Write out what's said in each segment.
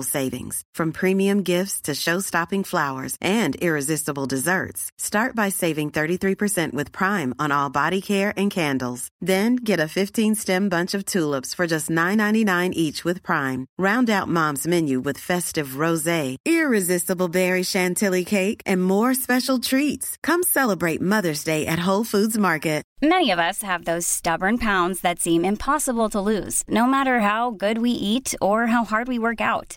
savings. From premium gifts to show-stopping flowers and irresistible desserts. Start by saving 33% with Prime on all body care and candles. Then get a 15-stem bunch of tulips for just $9.99 each with Prime. Round out Mom's menu with festive rosé, irresistible berry chantilly cake, and more special treats. Come celebrate Mother's Day at Whole Foods Market. Many of us have those stubborn pounds that seem impossible to lose, no matter how good we eat or how hard we work out.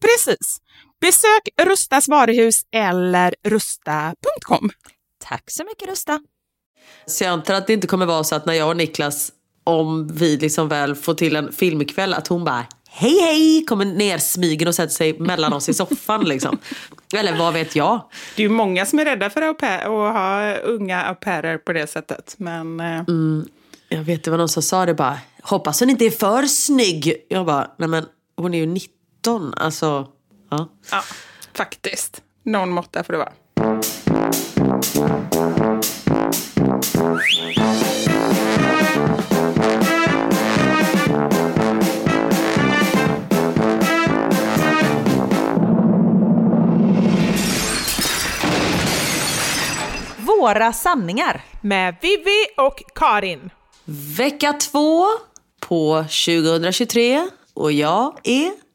Precis. Besök Rustas varuhus eller rusta.com. Tack så mycket Rusta. Så jag antar att det inte kommer vara så att när jag och Niklas, om vi liksom väl får till en filmkväll, att hon bara hej hej kommer ner smygen och sätter sig mellan oss i soffan liksom. Eller vad vet jag. Det är ju många som är rädda för att ha unga au pairer på det sättet. Men eh, Jag vet inte vad någon som sa det bara, hoppas hon inte är för snygg. Jag bara, nej men hon är ju 19, alltså. Ja. ja, faktiskt. Någon måtta får det vara. Våra sanningar. Med Vivi och Karin. Vecka två på 2023 och jag är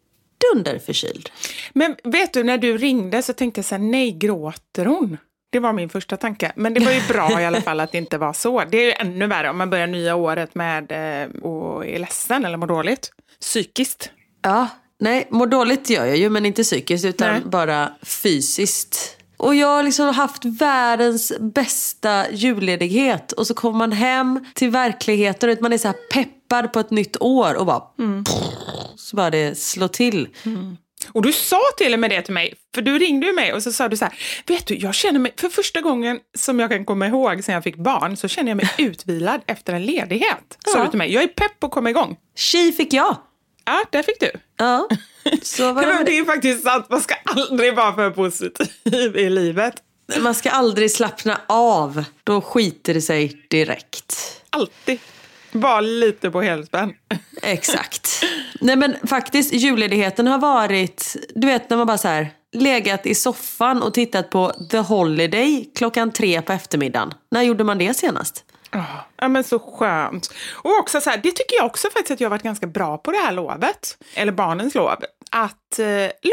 dunderförkyld. Men vet du, när du ringde så tänkte jag så här, nej, gråter hon? Det var min första tanke. Men det var ju bra i alla fall att det inte var så. Det är ju ännu värre om man börjar nya året med eh, och är ledsen eller mår dåligt. Psykiskt. Ja, nej, mår dåligt gör jag ju men inte psykiskt utan Nej. bara fysiskt. Och jag har liksom haft världens bästa julledighet och så kommer man hem till verkligheten och man är så här peppad på ett nytt år och bara så bara det slår till. Och du sa till och med det till mig, för du ringde ju mig och så sa du så här, vet du, jag känner mig, för första gången som jag kan komma ihåg sen jag fick barn, så känner jag mig utvilad efter en ledighet. Sa Ja. du till mig, jag är pepp på att komma igång. Tji fick jag. Ja, där fick du. Ja, så var det det. är faktiskt sant, man ska aldrig vara för positiv i livet. Man ska aldrig slappna av. Då skiter det sig direkt. Alltid. Var lite på helspänn. Exakt. Nej men faktiskt, julledigheten har varit, du vet när man bara så här legat i soffan och tittat på The Holiday klockan tre på eftermiddagen. När gjorde man det senast? Ja men så skönt. Och också så här, det tycker jag också faktiskt att jag har varit ganska bra på det här lovet. Eller barnens lov. Att eh,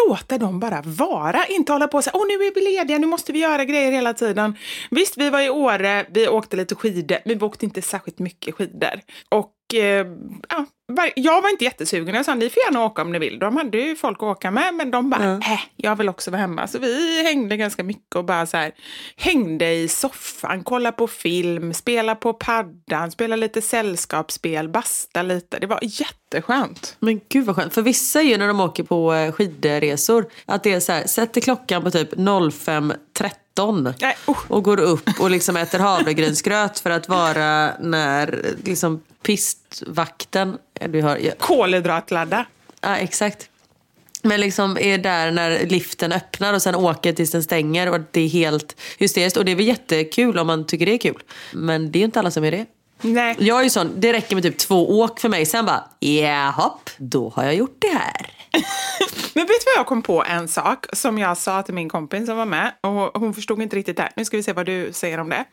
låta dem bara vara. Inte hålla på och säga, åh nu är vi lediga, nu måste vi göra grejer hela tiden. Visst, vi var i Åre, vi åkte lite skidor, men vi åkte inte särskilt mycket skidor. Och eh, ja, jag var inte jättesugen. Jag sa, ni får gärna åka om ni vill. De hade ju folk att åka med, men de bara, äh, jag vill också vara hemma. Så vi hängde ganska mycket och bara så här, hängde i soffan, kollade på film, spelade på paddan, spelade lite sällskapsspel, basta lite. Det var jätteskönt. Men gud vad skönt. För vissa är ju när de åker på eh, skidresor att det är så här, sätter klockan på typ 05.13 Nej, usch. och går upp och liksom äter havregrynsgröt för att vara när liksom pistvakten, du hör, Kolhydratladda. Ja, exakt. Men liksom är där när liften öppnar och sen åker tills den stänger och det är helt hysteriskt. Och det är väl jättekul om man tycker det är kul. Men det är inte alla som är det. Nej. Jag är ju sån, det räcker med typ två åk för mig. Sen bara, ja hopp, då har jag gjort det här. Men vet du vad jag kom på en sak som jag sa till min kompis som var med och hon förstod inte riktigt det här. Nu ska vi se vad du säger om det.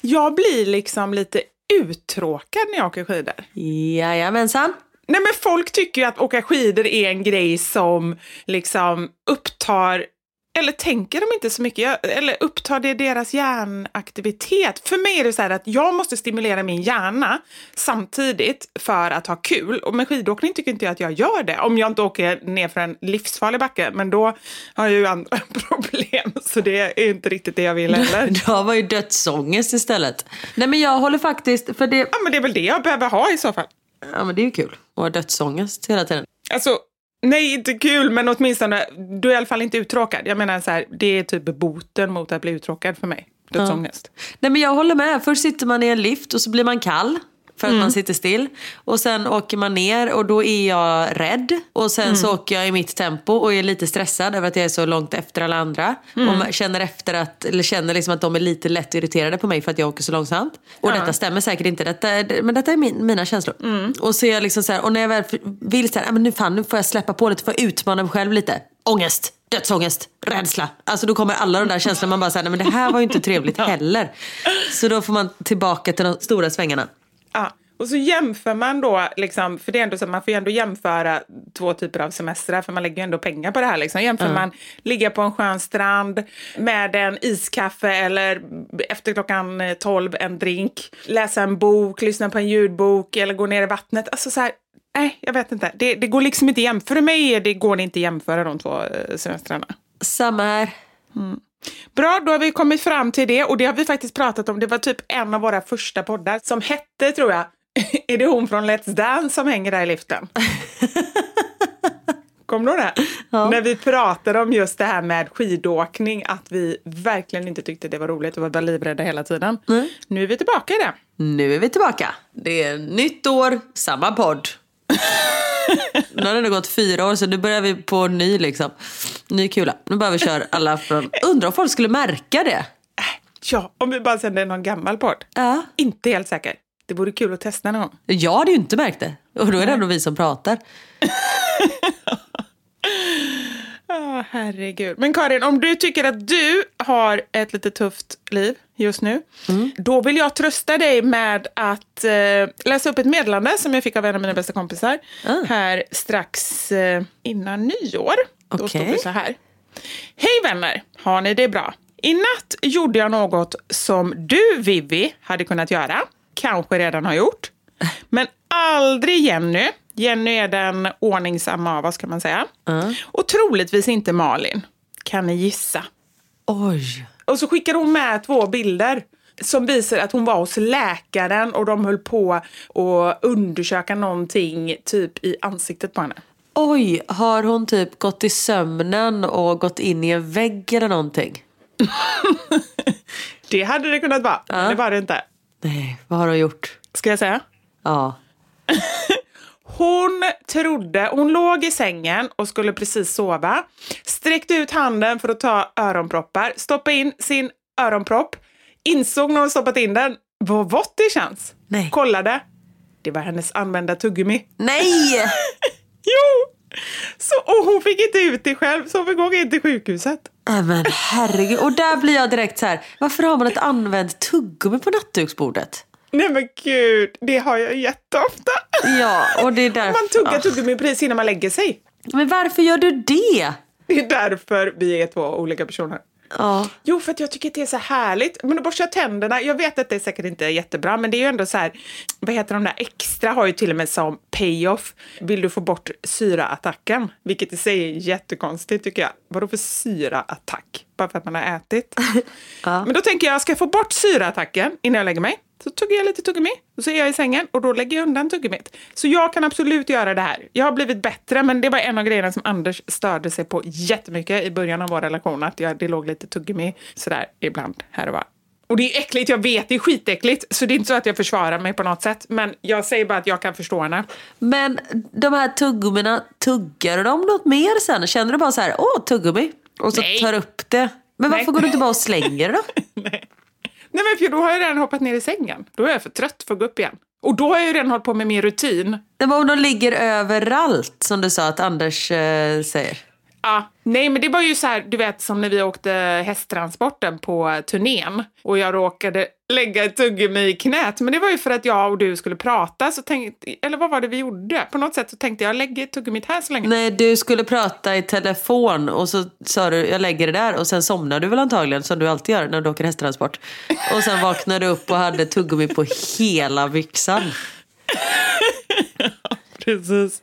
Jag blir liksom lite uttråkad när jag åker skidor. Jajamensan. Nej men folk tycker ju att åka skidor är en grej som liksom upptar eller tänker de inte så mycket? Jag- Eller upptar det deras hjärnaktivitet? För mig är det så här att jag måste stimulera min hjärna samtidigt för att ha kul. Och med skidåkning tycker inte jag att jag gör det. Om jag inte åker ner för en livsfarlig backe. Men då har jag ju andra problem. Så det är inte riktigt det jag vill heller. Du har ju dödsångest istället. Nej men jag håller faktiskt, för det, Ja, men det är väl det jag behöver ha i så fall. ja men det är ju kul att ha dödsångest hela tiden. Alltså, nej, inte kul, men åtminstone, du är i alla fall inte uttråkad. Jag menar så här, det är typ boten mot att bli uttråkad för mig. Dödsångest. Nej men jag håller med. Först sitter man i en lift och så blir man kall. För att man sitter still. Och sen åker man ner och då är jag rädd. Och sen så åker jag i mitt tempo och är lite stressad över att jag är så långt efter alla andra. Och man känner efter att, eller känner liksom att de är lite lätt irriterade på mig för att jag åker så långsamt. Och detta stämmer säkert inte, detta, men detta är min, mina känslor. Och så är jag liksom så här, och när jag väl vill så här, "Ah, men nu fan nu får jag släppa på lite, får jag utmana mig själv lite. Ångest, dödsångest, rädsla. Alltså då kommer alla de där känslorna. Man bara säger, nej men det här var ju inte trevligt heller. Så då får man tillbaka till de stora svängarna. Ja. Och så jämför man då, liksom, för det är ändå så man får ju ändå jämföra två typer av semestrar, för man lägger ju ändå pengar på det här. Liksom. Jämför man ligga på en skön strand med en iskaffe eller efter klockan 12 en drink, läsa en bok, lyssna på en ljudbok eller gå ner i vattnet. Alltså så här, nej, jag vet inte. Det, det går liksom inte jämföra. För mig det, går det inte jämföra de två eh, semestrarna. Samma här. Bra, då har vi kommit fram till det och det har vi faktiskt pratat om. Det var typ en av våra första poddar som hette, tror jag, är det hon från Let's Dance som hänger där i liften? Kommer du ihåg det? När vi pratade om just det här med skidåkning, att vi verkligen inte tyckte det var roligt och var livrädda hela tiden. Nu är vi tillbaka i det. Nu är vi tillbaka. Det är nytt år, samma podd. Nu har det ändå gått fyra år så nu börjar vi på ny liksom. Ny kula. Nu börjar vi köra alla från... Undrar om folk skulle märka det? Ja, om vi bara sänder någon gammal podd. Ja. Inte helt säker. Det vore kul att testa någon gång. Jag hade ju inte märkt det. Och då är det ändå vi som pratar. Ja, herregud. Men Karin, om du tycker att du har ett lite tufft liv just nu, då vill jag trösta dig med att eh, läsa upp ett meddelande som jag fick av en av mina bästa kompisar här strax eh, innan nyår. Då stod det så här. Hej vänner, har ni det bra? I natt gjorde jag något som du, Vivi, hade kunnat göra. Kanske redan har gjort. Men aldrig Jenny. Jenny är den ordningsamma av oss kan man säga. Och troligtvis inte Malin. Kan ni gissa? Oj. Och så skickar hon med två bilder som visar att hon var hos läkaren och de höll på att undersöka någonting typ i ansiktet på henne. Oj, har hon typ gått i sömnen och gått in i en vägg eller någonting? Det hade det kunnat vara, men det var det inte. Nej, vad har hon gjort? Ska jag säga? Ja. Hon trodde, hon låg i sängen och skulle precis sova. Sträckte ut handen för att ta öronproppar, stoppade in sin öronpropp, insåg när hon stoppat in den vad vått det känns. Nej. Kollade. Det var hennes använda tuggummi. Nej! Jo! Så, och hon fick inte ut det själv, så hon fick åka in till sjukhuset. Men herregud. Och där blir jag direkt så här. Varför har man ett använt tuggummi på nattduksbordet? Nej men gud, det har jag jätteofta. Ja, och det är därför... Man tuggar Ja. tuggummi precis innan man lägger sig. Men varför gör du det? Det är därför vi är två olika personer. Ja. Jo, för att jag tycker att det är så härligt. Men att borsta tänderna, jag vet att det säkert inte är jättebra, men det är ju ändå så här, vad heter de där extra har ju till och med som payoff, vill du få bort syraattacken? Vilket i sig är jättekonstigt tycker jag. Vadå för syraattack? Bara för att man har ätit? Men då tänker jag, ska jag få bort syraattacken innan jag lägger mig? Så tuggar jag lite tuggummi och så är jag i sängen och då lägger jag undan tuggummit. Så jag kan absolut göra det här. Jag har blivit bättre men det var en av grejerna som Anders störde sig på jättemycket i början av vår relation. Att jag, det låg lite tuggummi sådär ibland här och var. Och det är äckligt, jag vet, det är skitäckligt. Så det är inte så att jag försvarar mig på något sätt. Men jag säger bara att jag kan förstå henne. Men de här tuggummina, tuggar de något mer sen? Känner du bara så här, åh tuggummi? Och så Nej. tar upp det. Men varför Nej. går du inte bara och slänger det då? Nej. Nej men för då har jag redan hoppat ner i sängen. Då är jag för trött för att gå upp igen. Och då har jag ju redan hållit på med min rutin. Det var om de ligger överallt som du sa att Anders eh, säger. Ja, nej men det var ju så här, du vet som när vi åkte hästtransporten på turnén och jag råkade lägga ett tuggummi i knät. Men det var ju för att jag och du skulle prata, så tänkte, eller vad var det vi gjorde? På något sätt så tänkte jag, lägg ett tuggummi här så länge. Nej, du skulle prata i telefon och så sa du jag lägger det där och sen somnade du väl antagligen som du alltid gör när du åker hästtransport. Och sen vaknade du upp och hade tuggummi på hela byxan. Precis.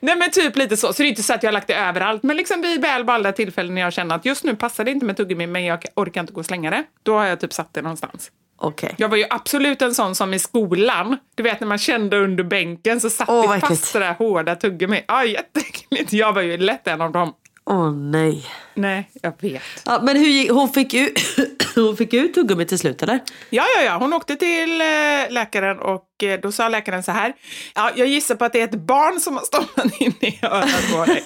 Nej men typ lite så. Så det är inte så att jag har lagt det överallt. Men liksom vid väl valda tillfällen när jag känner att just nu passar det inte med tuggummi men jag orkar inte gå och slänga det. Då har jag typ satt det någonstans. Okej. Jag var ju absolut en sån som i skolan, du vet när man kände under bänken så satt Åh, det fast det där hårda tuggummi. Ja, jätteäckligt. Jag var ju lätt en av dem. Åh nej. Nej, jag vet. Ja, men hur hon, fick ut, hon fick ut tuggummi till slut eller? Ja, ja, ja. Hon åkte till eh, läkaren och eh, då sa läkaren så här. Ja, jag gissar på att det är ett barn som har stoppat in i örat på dig.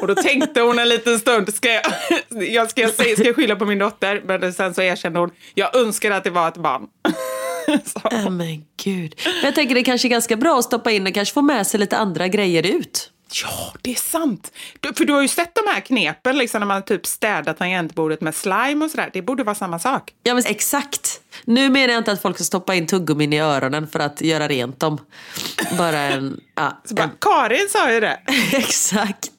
och då tänkte hon en liten stund. Ska jag, jag, ska, jag, ska jag skylla på min dotter? Men sen så erkände hon. Jag önskar att det var ett barn. Ja men gud. Jag tänker det kanske är ganska bra att stoppa in och kanske få med sig lite andra grejer ut. Ja, det är sant. Du, för du har ju sett de här knepen liksom, när man typ städat tangentbordet med slime och sådär. Det borde vara samma sak. Ja men exakt. Nu menar jag inte att folk ska stoppa in tuggummin i öronen för att göra rent dem. Bara en... Ja, Så bara, en Karin sa ju det. exakt.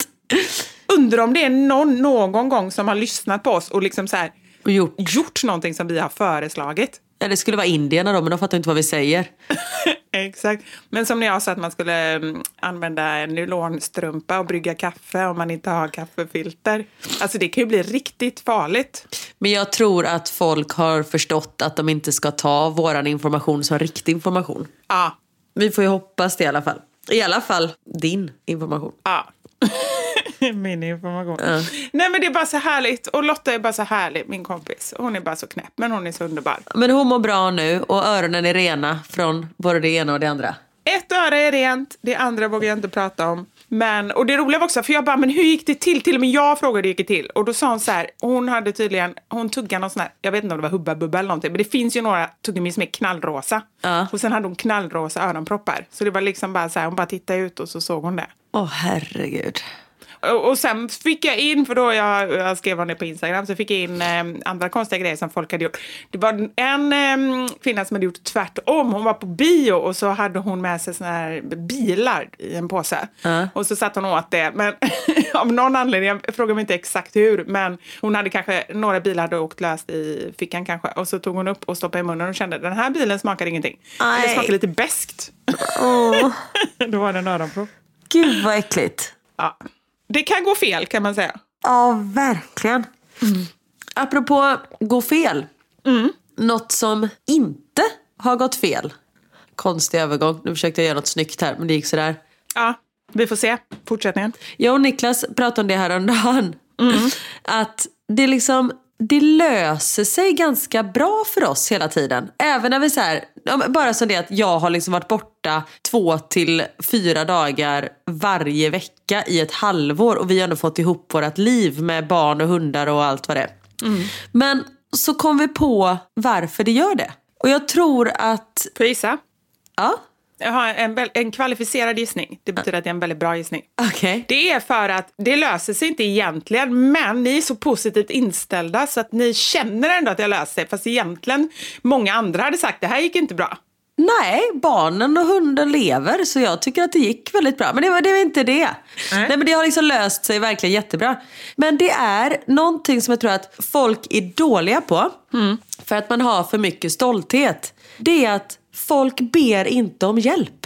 Undrar om det är någon någon gång som har lyssnat på oss och liksom så här, Och gjort. gjort någonting som vi har föreslagit. Ja, det skulle vara indierna då men de fattar inte vad vi säger. Exakt. Men som när jag sa att man skulle mm, använda en nylonstrumpa och brygga kaffe om man inte har kaffefilter. Alltså det kan ju bli riktigt farligt. Men jag tror att folk har förstått att de inte ska ta våran information som riktig information. Ja, Vi får ju hoppas det i alla fall. I alla fall din information. ja. Min information. Nej men det är bara så härligt. Och Lotta är bara så härlig, min kompis. Hon är bara så knäpp, men hon är så underbar. Men hon mår bra nu och öronen är rena från både det ena och det andra. Ett öra är rent, det andra vågar jag inte prata om. Men, och det roliga var också, för jag bara, men hur gick det till? Till och med jag frågade hur det gick till. Och då sa hon så här, hon hade tydligen, hon tuggade någon sån här, jag vet inte om det var Hubba Bubba eller någonting, men det finns ju några tuggummi som är knallrosa. Ja. Och sen hade hon knallrosa öronproppar. Så det var liksom bara så här, hon bara tittade ut och så såg hon det. Åh herregud. Och, sen fick jag in, för då jag, jag skrev om det på Instagram, så fick jag in eh, andra konstiga grejer som folk hade gjort. Det var en eh, kvinna som hade gjort tvärtom. Hon var på bio och så hade hon med sig såna här bilar i en påse. Och så satt hon åt det. Men av någon anledning, jag frågar mig inte exakt hur, men hon hade kanske, några bilar hade åkt löst i fickan kanske. Och så tog hon upp och stoppade i munnen och kände, den här bilen smakar ingenting. Nej. smakar lite beskt. Åh, då var det en öronprov. Gud vad äckligt. Ja. Det kan gå fel kan man säga. Ja, verkligen. Apropå gå fel. Något som inte har gått fel. Konstig övergång. Nu försökte jag göra något snyggt här, men det gick sådär. Ja, vi får se fortsättningen. Jag och Niklas pratade om det här om dagen. Att det liksom det löser sig ganska bra för oss hela tiden. Även när vi så här, bara som det att jag har liksom varit borta två till fyra dagar varje vecka i ett halvår och vi har ändå fått ihop vårt liv med barn och hundar och allt vad det är. Men så kom vi på varför det gör det. Och jag tror att, Får jag gissa? ja, Jag har en, en kvalificerad gissning. Det betyder att det är en väldigt bra gissning. okej. Det är för att det löser sig inte egentligen, men ni är så positivt inställda så att ni känner ändå att det löser sig. Fast egentligen, många andra hade sagt det här gick inte bra. Nej, barnen och hunden lever så jag tycker att det gick väldigt bra. Men det var, det var inte det. Nej. men det har liksom löst sig verkligen jättebra. Men det är någonting som jag tror att folk är dåliga på. För att man har för mycket stolthet. Det är att folk ber inte om hjälp.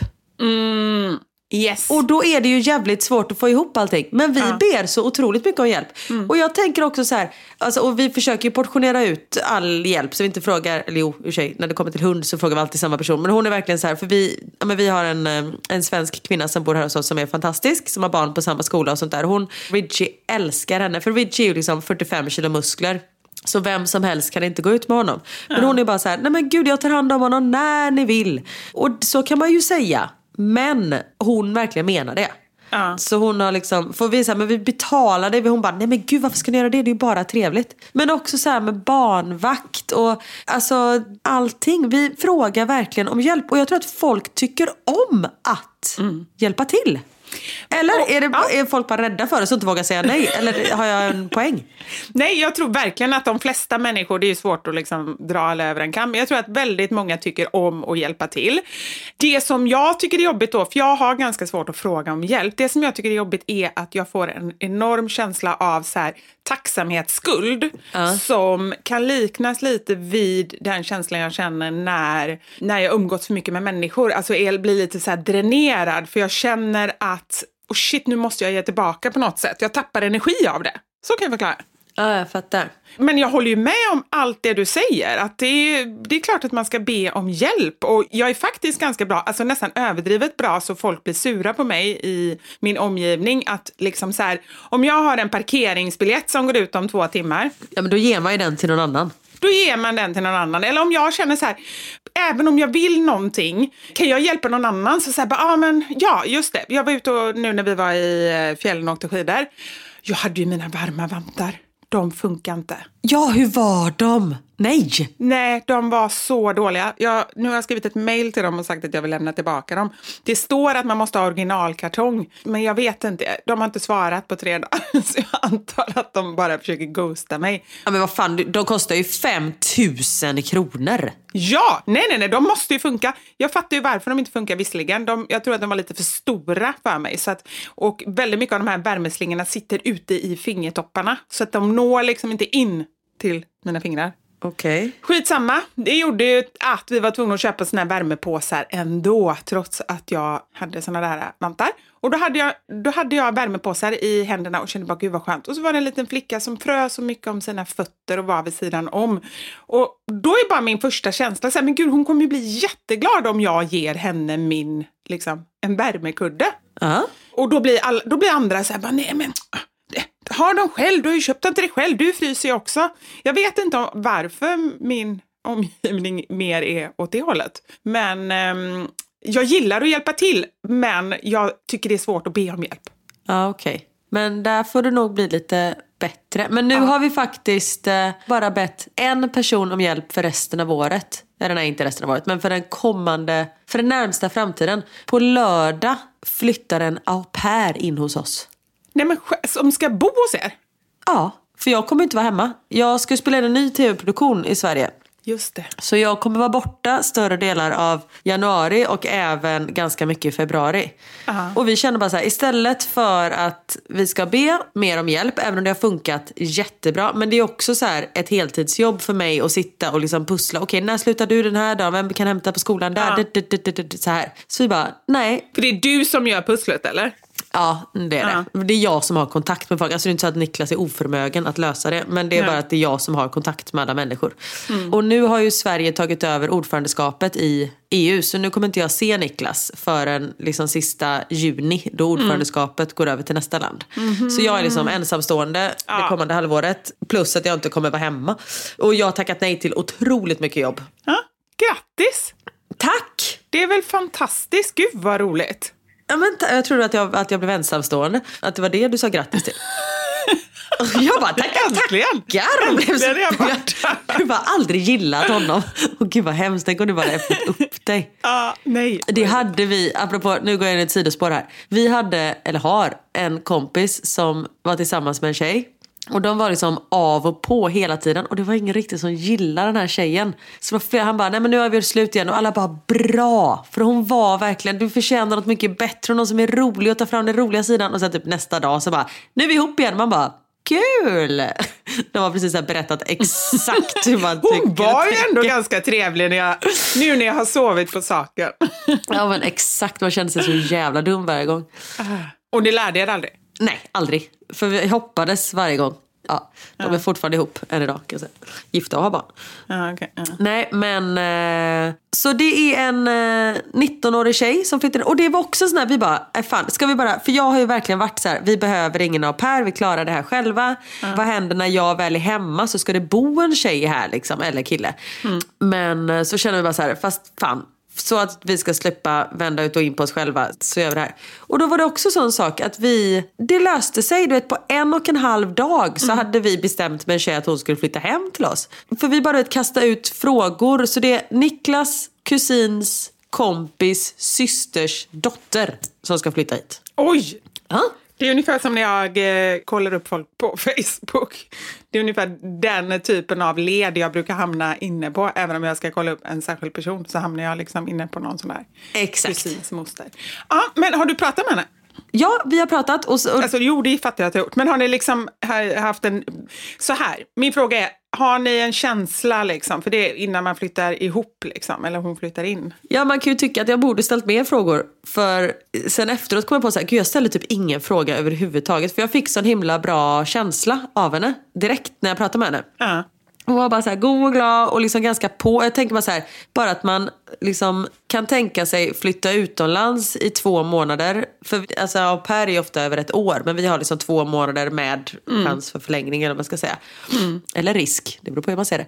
Yes. Och då är det ju jävligt svårt att få ihop allting. Men vi ber så otroligt mycket om hjälp. Och jag tänker också så här, alltså, och vi försöker ju portionera ut all hjälp så vi inte frågar, eller jo, sig, när det kommer till hund så frågar vi alltid samma person. Men hon är verkligen så här, för vi, ja, men vi har en, eh, en svensk kvinna som bor här hos oss som är fantastisk, som har barn på samma skola och sånt där. Hon, Ridgie älskar henne, för Ridgie är ju liksom 45 kilo muskler. Så vem som helst kan inte gå ut med honom. Men hon är bara så här, nej men gud jag tar hand om honom när ni vill. Och så kan man ju säga. Men hon verkligen menar det. Ja. Så hon har liksom, får vi säga, men vi betalar det. Hon bara, nej men gud varför ska ni göra det? Det är ju bara trevligt. Men också så här med barnvakt och alltså allting. Vi frågar verkligen om hjälp. Och jag tror att folk tycker om att hjälpa till. Eller är, det, är folk bara rädda för det så inte vågar säga nej? Eller har jag en poäng? Nej, jag tror verkligen att de flesta människor, det är ju svårt att liksom dra alla över en kam, men jag tror att väldigt många tycker om att hjälpa till. Det som jag tycker är jobbigt då, för jag har ganska svårt att fråga om hjälp, det som jag tycker är jobbigt är att jag får en enorm känsla av så här, tacksamhetsskuld som kan liknas lite vid den känslan jag känner när, när jag umgåtts för mycket med människor. Alltså jag blir lite så dränerad för jag känner att oh shit, nu måste jag ge tillbaka på något sätt. Jag tappar energi av det. Så kan jag förklara. Ja, jag fattar. Men jag håller ju med om allt det du säger. Att det, är, det är klart att man ska be om hjälp. Och jag är faktiskt ganska bra, alltså nästan överdrivet bra, så folk blir sura på mig i min omgivning. Att liksom så här, om jag har en parkeringsbiljett som går ut om två timmar, Ja men då ger man ju den till någon annan. då ger man den till någon annan. Eller om jag känner så här, även om jag vill någonting, kan jag hjälpa någon annan? Så säger ah, men ja, just det. Jag var ute och, nu när vi var i eh, fjällen och åkte skidor. Jag hade ju mina varma vantar. De funkar inte. Ja, hur var de? Nej! Nej, de var så dåliga. Jag, nu har jag skrivit ett mejl till dem och sagt att jag vill lämna tillbaka dem. Det står att man måste ha originalkartong, men jag vet inte. De har inte svarat på tre dagar, så jag antar att de bara försöker ghosta mig. Ja men vad fan, de kostar ju 5000 kronor. Ja, nej, nej, nej, de måste ju funka. Jag fattar ju varför de inte funkar visserligen. De, jag tror att de var lite för stora för mig. Så att, och väldigt mycket av de här värmeslingorna sitter ute i fingertopparna, så att de når liksom inte in till mina fingrar. Okej. Skitsamma, det gjorde ju att vi var tvungna att köpa såna här värmepåsar ändå, trots att jag hade såna där vantar. Och då hade, jag, då hade jag värmepåsar i händerna och kände bara gud vad skönt. Och så var det en liten flicka som frös så mycket om sina fötter och var vid sidan om. Och då är bara min första känsla så här, men gud hon kommer ju bli jätteglad om jag ger henne min, liksom, en värmekudde. Ja. Och då blir, all, då blir andra så här, bara, nej men har de själv, du har ju köpt den till dig själv, du fryser ju också. Jag vet inte varför min omgivning mer är åt det hållet. Men ehm, jag gillar att hjälpa till, men jag tycker det är svårt att be om hjälp. Ja, okej. Men där får du nog bli lite bättre. Men nu har vi faktiskt eh, bara bett en person om hjälp för resten av året. Eller nej, inte resten av året, men för den kommande, för den närmsta framtiden. På lördag flyttar en au pair in hos oss. Nej men som ska bo hos er? Ja, för jag kommer inte vara hemma. Jag ska spela in en ny tv-produktion i Sverige. Just det. Så jag kommer vara borta större delar av januari och även ganska mycket i februari. Och vi känner bara så här, istället för att vi ska be mer om hjälp, även om det har funkat jättebra. Men det är också så här ett heltidsjobb för mig att sitta och liksom pussla. Okej, när slutar du den här dagen? Vem kan hämta på skolan där? Ja. Här. Så vi bara, nej. För det är du som gör pusslet, eller? Ja, det är det. Det är jag som har kontakt med folk. Alltså det är inte så att Niklas är oförmögen att lösa det. Men det är Nej. bara att det är jag som har kontakt med alla människor. Och nu har ju Sverige tagit över ordförandeskapet i EU. Så nu kommer inte jag se Niklas förrän liksom sista juni. Då ordförandeskapet går över till nästa land. Så jag är liksom ensamstående det Ja. kommande halvåret. Plus att jag inte kommer vara hemma. Och jag har tackat nej till otroligt mycket jobb. Ja. Grattis! Tack! Det är väl fantastiskt? Gud vad roligt. Ja, men jag trodde att jag, att jag blev ensamstående. Att det var det du sa grattis till. jag bara tackar, tackar. Och blev så- jag Jag har bara aldrig gillat honom. Och gud vad hemskt, tänk om du bara öppnat upp dig. Ja, nej. Det hade vi, apropå, nu går jag in i ett sidospår här. Vi hade, eller har, en kompis som var tillsammans med en tjej. Och de var liksom av och på hela tiden och det var ingen riktigt som gillade den här tjejen. Så han bara, nej men nu har vi gjort slut igen och alla bara bra. För hon var verkligen, du förtjänar något mycket bättre och någon som är rolig och tar fram den roliga sidan. Och sen typ nästa dag så bara, nu är vi ihop igen. Man bara, kul! De har precis berättat exakt hur man tycker Hon var ju ändå ganska trevlig när jag, nu när jag har sovit på saken. Ja men exakt, man kände sig så jävla dum varje gång. Och ni lärde er aldrig? Nej, aldrig. För vi hoppades varje gång. Ja, de är fortfarande ihop än idag. Kan jag säga. Gifta och har barn. Ja, okej, ja. Nej, men... Eh, så det är en eh, 19-årig tjej som flyttar in. Och det var också sån här, vi bara, äh, fan, ska vi bara... För jag har ju verkligen varit så här, vi behöver ingen au pair, vi klarar det här själva. Vad händer när jag väl är hemma så ska det bo en tjej här liksom, eller kille. Men eh, så känner vi bara så här, fast fan. Så att vi ska slippa vända ut och in på oss själva så gör vi det här. Och då var det också sån sak att vi, det löste sig. Du vet på en och en halv dag så hade vi bestämt med en tjej att hon skulle flytta hem till oss. För vi bara vet, kasta ut frågor. Så det är Niklas kusins kompis systers dotter som ska flytta hit. Oj! Ja. Det är ungefär som när jag eh, kollar upp folk på Facebook. Det är ungefär den typen av led jag brukar hamna inne på. Även om jag ska kolla upp en särskild person så hamnar jag liksom inne på någon sån Exakt. kusins moster. Ja, men har du pratat med henne? Ja, vi har pratat och, så, och Alltså, jo, det fattar jag att jag har gjort. Men har ni liksom ha- haft en... Så här, min fråga är, har ni en känsla liksom? För det är innan man flyttar ihop liksom, eller hon flyttar in. Ja, man kan ju tycka att jag borde ställt mer frågor. För sen efteråt kom jag på gud jag ställde typ ingen fråga överhuvudtaget. För jag fick sån himla bra känsla av henne direkt när jag pratade med henne. Ja. Hon var bara så här god och glad och liksom ganska på. Jag tänker bara så här, bara att man liksom kan tänka sig flytta utomlands i två månader. För alltså au pair är ofta över ett år, men vi har liksom två månader med chans för förlängning eller vad man ska säga. Eller risk, det beror på hur man ser det.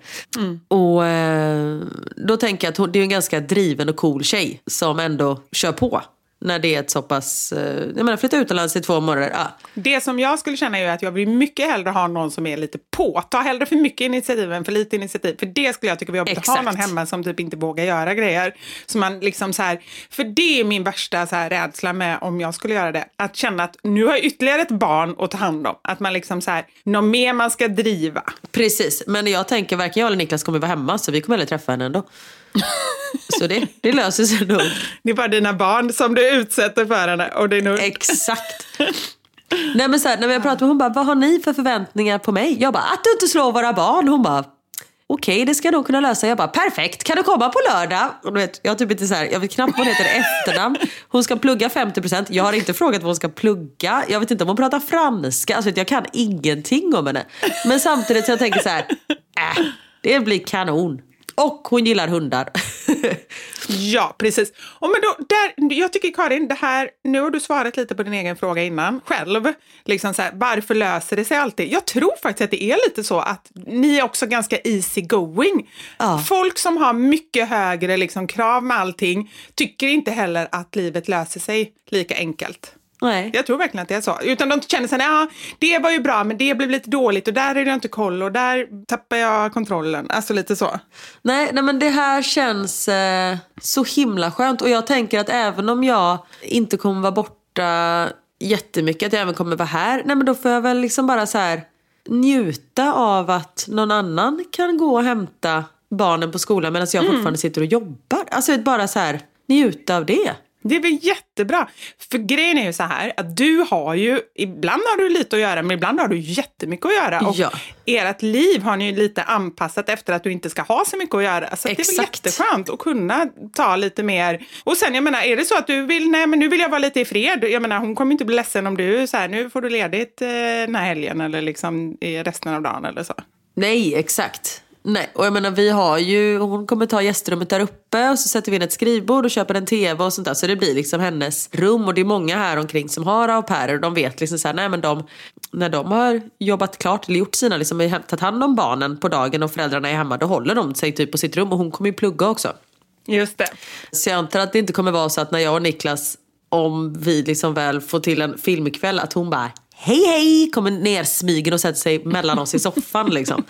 Och eh, då tänker jag att hon, det är en ganska driven och cool tjej som ändå kör på. När det är ett så pass, eh, jag menar flytta utomlands i två månader, ja. Det som jag skulle känna är att jag vill mycket hellre ha någon som är lite på. Ta hellre för mycket initiativ än för lite initiativ. För det skulle jag tycka var jobbigt att ha Exakt. någon hemma som typ inte vågar göra grejer. Så man liksom så här, för det är min värsta så här rädsla med om jag skulle göra det. Att känna att nu har jag ytterligare ett barn att ta hand om. Att man liksom så här, något mer man ska driva. Precis, men jag tänker varken jag eller Niklas kommer vara hemma så vi kommer aldrig träffa henne ändå. Så det, det löser sig nog. Det är bara dina barn som du utsätter för henne. Och det är nog... Exakt. Nej men så här, när jag pratade med hon bara, vad har ni för förväntningar på mig? Jag bara, att du inte slår våra barn. Hon bara, okej det ska jag nog kunna lösa. Jag bara, perfekt, kan du komma på lördag? Och du vet, jag, har typ inte så här, jag vet knappt vad hon heter efternamn. Hon ska plugga 50%. Jag har inte frågat vad hon ska plugga. Jag vet inte om hon pratar franska. Alltså, jag kan ingenting om henne. Men samtidigt så jag tänker så här, äh, det blir kanon. Och hon gillar hundar. Ja, precis. Och men då, där, jag tycker Karin, det här, nu har du svarat lite på din egen fråga innan själv. Liksom så här, varför löser det sig alltid? Jag tror faktiskt att det är lite så att ni är också ganska easy going. Ja. Folk som har mycket högre liksom, krav med allting tycker inte heller att livet löser sig lika enkelt. Nej. Jag tror verkligen att det är så. Utan de känner sig, ja, det var ju bra, men det blev lite dåligt och där är det inte koll och där tappar jag kontrollen. Alltså lite så. Nej, nej men det här känns eh, så himla skönt. Och jag tänker att även om jag inte kommer vara borta jättemycket, att jag även kommer vara här. Nej men då får jag väl liksom bara så här njuta av att någon annan kan gå och hämta barnen på skolan medan jag fortfarande sitter och jobbar. Alltså bara så här njuta av det. Det är väl jättebra. För grejen är ju så här att du har ju, ibland har du lite att göra men ibland har du jättemycket att göra. Och Ja. ert liv har ni ju lite anpassat efter att du inte ska ha så mycket att göra. Så att det är väl jätteskönt att kunna ta lite mer. Och sen jag menar, är det så att du vill, nej men nu vill jag vara lite i fred. Jag menar hon kommer inte bli ledsen om du så här, nu får du ledigt eh, den här helgen eller liksom i resten av dagen eller så. Nej, exakt. Nej, och jag menar vi har ju, hon kommer ta gästrummet där uppe och så sätter vi in ett skrivbord och köper en tv och sånt där. Så det blir liksom hennes rum och det är många här omkring som har au pairer och de vet liksom så här, nej men de, när de har jobbat klart eller gjort sina, liksom har tagit hand om barnen på dagen och föräldrarna är hemma, då håller de sig typ på sitt rum och hon kommer ju plugga också. Just det. Så jag antar att det inte kommer vara så att när jag och Niklas, om vi liksom väl får till en filmkväll, att hon bara hej hej, kommer ner smygen och sätter sig mellan oss i soffan liksom.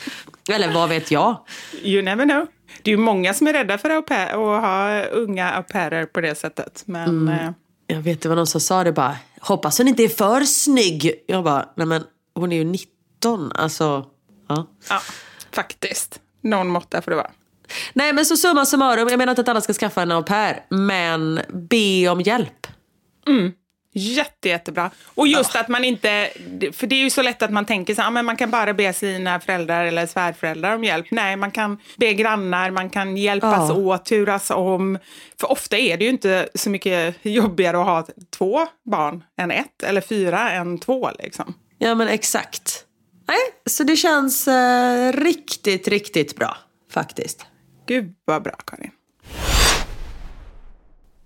Eller vad vet jag? You never know. Det är ju många som är rädda för att ha unga au pairer på det sättet. Men eh, Jag vet det var någon som sa det bara, hoppas hon inte är för snygg. Jag bara, nej men hon är ju 19, alltså. Ja. ja, faktiskt. Någon måtta får det vara. Nej men så summa summarum, jag menar inte att alla ska skaffa en au pair, men be om hjälp. Jätte, jättebra. Och just att man inte... För det är ju så lätt att man tänker så här, "Ah, men man kan bara be sina föräldrar eller svärföräldrar om hjälp. Nej, man kan be grannar, man kan hjälpas Ja. åt, turas om. För ofta är det ju inte så mycket jobbigare att ha två barn än ett, eller fyra än två liksom. Ja men exakt. Nej, så det känns eh, riktigt, riktigt bra faktiskt. Gud vad bra Karin.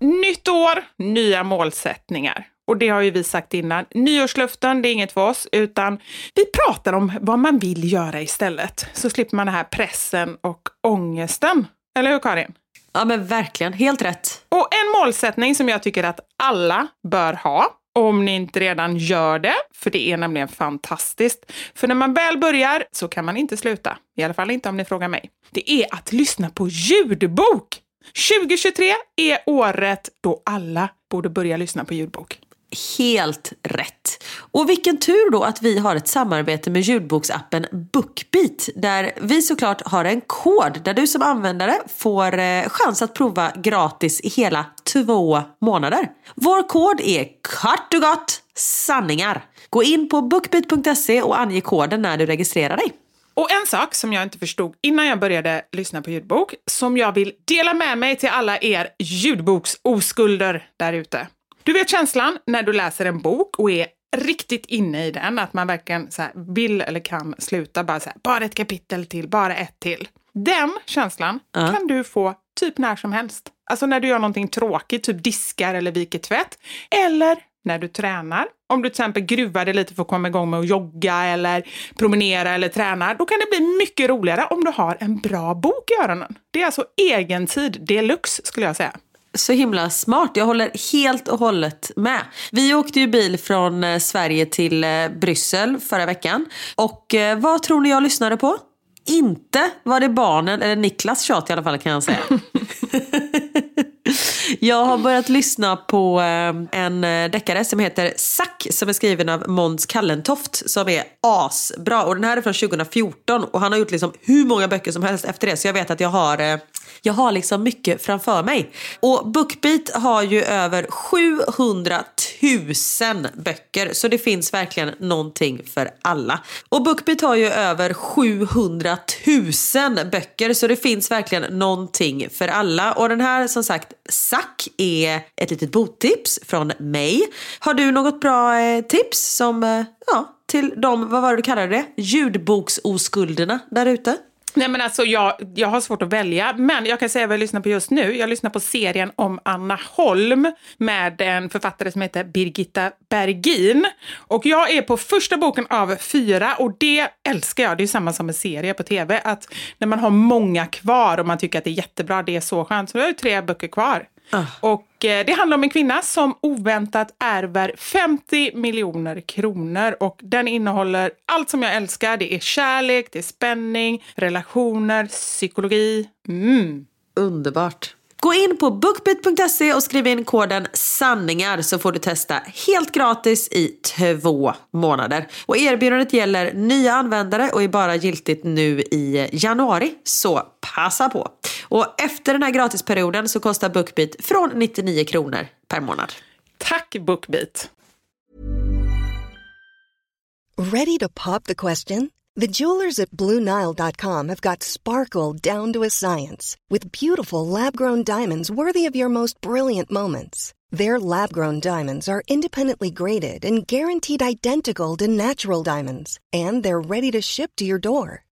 Nytt år, nya målsättningar. Och det har ju vi sagt innan. Nyårslöften, det är inget för oss, utan vi pratar om vad man vill göra istället. Så slipper man den här pressen och ångesten. Eller hur Karin? Ja men verkligen, helt rätt. Och en målsättning som jag tycker att alla bör ha, om ni inte redan gör det, för det är nämligen fantastiskt. För när man väl börjar så kan man inte sluta. I alla fall inte om ni frågar mig. Det är att lyssna på ljudbok. 2023 är året då alla borde börja lyssna på ljudbok. Helt rätt. Och vilken tur då att vi har ett samarbete med ljudboksappen Bookbeat där vi såklart har en kod där du som användare får eh, chans att prova gratis i hela två månader. Vår kod är kort och gott sanningar. Gå in på bookbeat.se och ange koden när du registrerar dig. Och en sak som jag inte förstod innan jag började lyssna på ljudbok, som jag vill dela med mig till alla er ljudboksoskulder där ute. Du vet känslan när du läser en bok och är riktigt inne i den, att man verkligen så vill eller kan sluta, bara så här, bara ett kapitel till, bara ett till. Den känslan Ja. kan du få typ när som helst. Alltså när du gör någonting tråkigt, typ diskar eller viker tvätt. Eller när du tränar. Om du till exempel gruvar dig lite för att komma igång med att jogga eller promenera eller träna, då kan det bli mycket roligare om du har en bra bok i öronen. Det är alltså egentid deluxe skulle jag säga. Så himla smart. Jag håller helt och hållet med. Vi åkte ju bil från eh, Sverige till eh, Bryssel förra veckan. Och eh, vad tror ni jag lyssnade på? Inte var det barnen, eller Niklas tjat i alla fall kan jag säga. Jag har börjat lyssna på en deckare som heter Sack som är skriven av Måns Kallentoft som är asbra. Och den här är från 2014 och han har gjort liksom hur många böcker som helst efter det. Så jag vet att jag har, jag har liksom mycket framför mig. Och Bookbeat har ju över 700 000 böcker så det finns verkligen någonting för alla. Och Bookbeat har ju över 700 000 böcker så det finns verkligen någonting för alla. Och den här som sagt Sack är ett litet boktips från mig. Har du något bra eh, tips som, eh, ja, till de, vad var det du kallade det? Ljudboksoskulderna där ute? Nej men alltså jag, jag har svårt att välja, men jag kan säga vad jag lyssnar på just nu. Jag lyssnar på serien om Anna Holm med en författare som heter Birgitta Bergin. Och jag är på första boken av fyra och det älskar jag. Det är samma som en serie på tv, att när man har många kvar och man tycker att det är jättebra, det är så skönt. Så jag har ju tre böcker kvar. Och eh, Eh, det handlar om en kvinna som oväntat ärver 50 miljoner kronor och den innehåller allt som jag älskar. Det är kärlek, det är spänning, relationer, psykologi. Mm. Underbart. Gå in på bookbeat.se och skriv in koden sanningar så får du testa helt gratis i två månader. Och erbjudandet gäller nya användare och är bara giltigt nu i januari. Så passa på. Och efter den här gratisperioden så kostar Bookbeat från 99 kronor per månad. Tack Bookbeat! Ready to pop the question? The jewelers at BlueNile.com have got sparkle down to a science with beautiful lab grown diamonds worthy of your most brilliant moments. Their lab grown diamonds are independently graded and guaranteed identical to natural diamonds, and they're ready to ship to your door.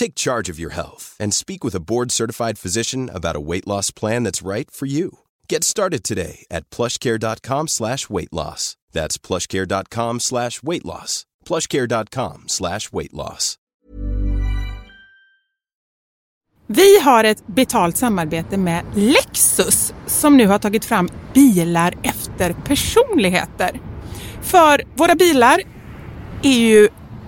Take charge of your health and speak with a board-certified physician about a weight loss plan that's right for you. Get started today at plushcare.com slash weight loss. That's plushcare.com slash weight loss. plushcare.com slash weight loss. Vi har ett betalt samarbete med Lexus som nu har tagit fram bilar efter personligheter. För våra bilar är ju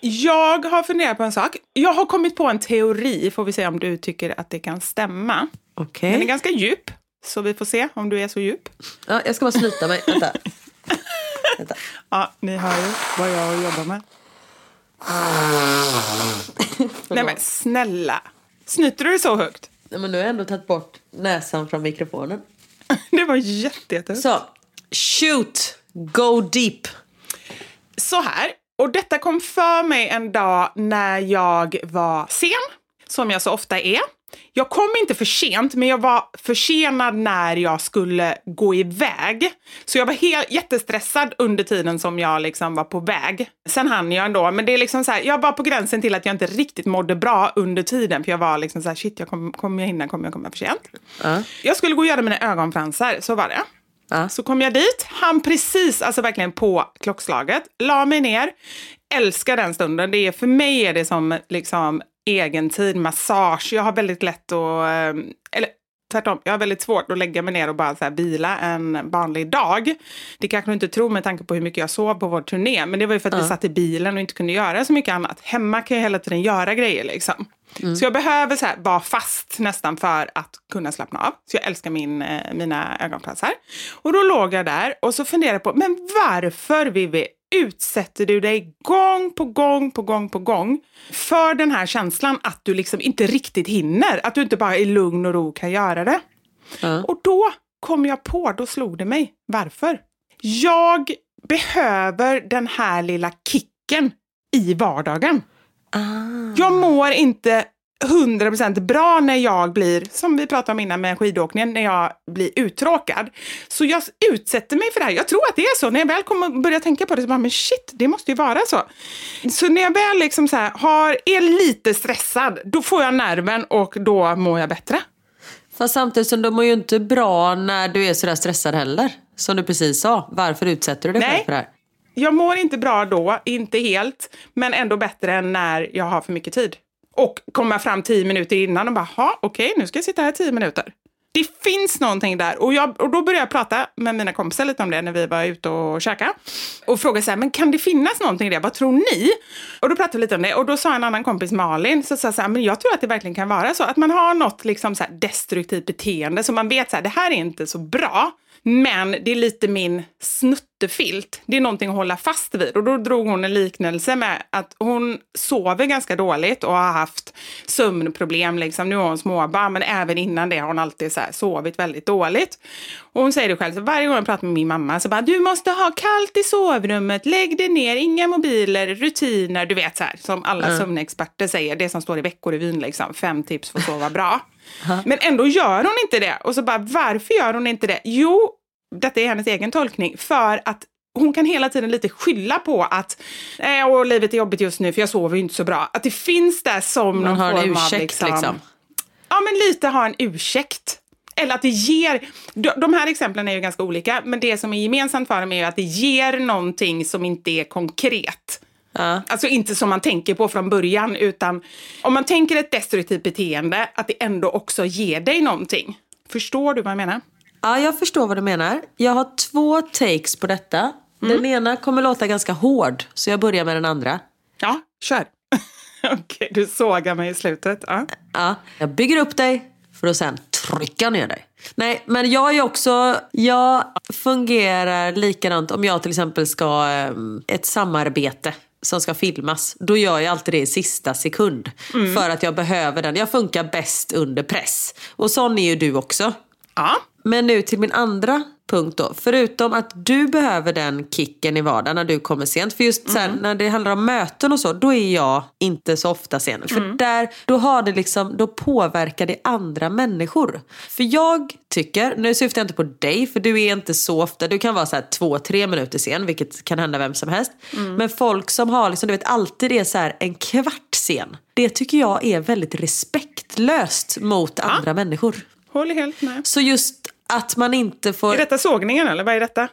Jag har funderat på en sak. Jag har kommit på en teori, får vi se om du tycker att det kan stämma. Okej. Den är ganska djup, så vi får se om du är så djup. Ja, jag ska bara sluta mig. Vänta. Ja, ni hör ju vad jag jobbar med. Nej men snälla, snyter du så högt? Nej, men nu har jag ändå tagit bort näsan från mikrofonen. Det var jätte, jättehögt. Så, shoot! Go deep! så här, och detta kom för mig en dag när jag var sen, som jag så ofta är. Jag kom inte för sent, men jag var försenad när jag skulle gå iväg. Så jag var helt, jättestressad under tiden som jag liksom var på väg. Sen hann jag ändå, men det är liksom så här, jag var på gränsen till att jag inte riktigt mådde bra under tiden. För jag var liksom så här, shit, jag kommer kom jag hinna, kommer jag komma för sent? Ja. Jag skulle gå och göra mina ögonfransar, så var det. Ja. Så kom jag dit, han precis, alltså verkligen på klockslaget, la mig ner, älskar den stunden. Det är, för mig är det som liksom egen tid, massage. Jag har väldigt lätt att, eh, eller tvärtom, jag har väldigt svårt att lägga mig ner och bara så här vila en vanlig dag. Det kanske du inte tror med tanke på hur mycket jag sov på vår turné, men det var ju för att vi satt i bilen och inte kunde göra så mycket annat. Hemma kan jag hela tiden göra grejer liksom. Så jag behöver så här, vara fast nästan för att kunna slappna av. Så jag älskar min, eh, mina ögonfransar. Och då låg jag där och så funderade jag på, men varför Vivi utsätter du dig gång på gång på gång på gång för den här känslan att du liksom inte riktigt hinner, att du inte bara i lugn och ro kan göra det. Ja. Och då kom jag på, då slog det mig, varför? Jag behöver den här lilla kicken i vardagen. Jag mår inte 100% bra när jag blir, som vi pratade om innan med skidåkningen, när jag blir uttråkad. Så jag utsätter mig för det här. Jag tror att det är så. När jag väl kommer börja tänka på det så bara, men shit, det måste ju vara så. Så när jag väl liksom så här, har, är lite stressad, då får jag nerven och då mår jag bättre. Fast samtidigt som de mår ju inte bra när du är sådär stressad heller. Som du precis sa. Varför utsätter du dig Nej. själv för det här? Jag mår inte bra då, inte helt, men ändå bättre än när jag har för mycket tid. Och komma fram tio minuter innan och bara, ha, okej, nu ska jag sitta här tio minuter. Det finns någonting där. Och, jag, och då började jag prata med mina kompisar lite om det när vi var ute och käkade. Och frågade så här, men kan det finnas någonting i det? Vad tror ni? Och då pratade vi lite om det. Och då sa en annan kompis, Malin, så sa så här, men jag tror att det verkligen kan vara så. Att man har något liksom så här destruktivt beteende som man vet så här, det här är inte så bra. Men det är lite min snuttefilt. Det är någonting att hålla fast vid. Och då drog hon en liknelse med att hon sover ganska dåligt och har haft sömnproblem. Liksom. Nu har hon småbarn, men även innan det har hon alltid så sovit väldigt dåligt. Och hon säger det själv, så varje gång jag pratar med min mamma så bara, du måste ha kallt i sovrummet, lägg dig ner, inga mobiler, rutiner, du vet så här, som alla sömnexperter säger, det som står i Veckorevyn, liksom, fem tips för att sova bra. Men ändå gör hon inte det. Och så bara, varför gör hon inte det? Jo, detta är hennes egen tolkning, för att hon kan hela tiden lite skylla på att åh, livet är jobbigt just nu för jag sover ju inte så bra. Att det finns där som någon har en form ursäkt, av liksom, liksom. Ja, men lite ha en ursäkt. Eller att det ger, de, de här exemplen är ju ganska olika, men det som är gemensamt för dem är ju att det ger någonting som inte är konkret. Ja. Alltså inte som man tänker på från början, utan om man tänker ett destruktivt beteende, att det ändå också ger dig någonting. Förstår du vad jag menar? Ja, jag förstår vad du menar. Jag har två takes på detta. Den ena kommer låta ganska hård, så jag börjar med den andra. Ja, kör. Okej, du sågar mig i slutet. Ja. Ja, jag bygger upp dig för att sen trycka ner dig. Nej, men jag är också, jag fungerar likadant om jag till exempel ska, eh, ett samarbete som ska filmas. Då gör jag alltid det i sista sekund. För att jag behöver den. Jag funkar bäst under press. Och sån är ju du också. Ja. Men nu till min andra punkt då. Förutom att du behöver den kicken i vardagen när du kommer sent. För just så här, när det handlar om möten och så, då är jag inte så ofta sen. För där, då har det liksom, då påverkar det andra människor. För jag tycker, nu syftar jag inte på dig, för du är inte så ofta, du kan vara så här två, tre minuter sen, vilket kan hända vem som helst. Men folk som har liksom, du vet alltid är så en kvart sen. Det tycker jag är väldigt respektlöst mot andra människor. Håller helt med. Så just att man inte får... Är detta sågningen eller vad är detta?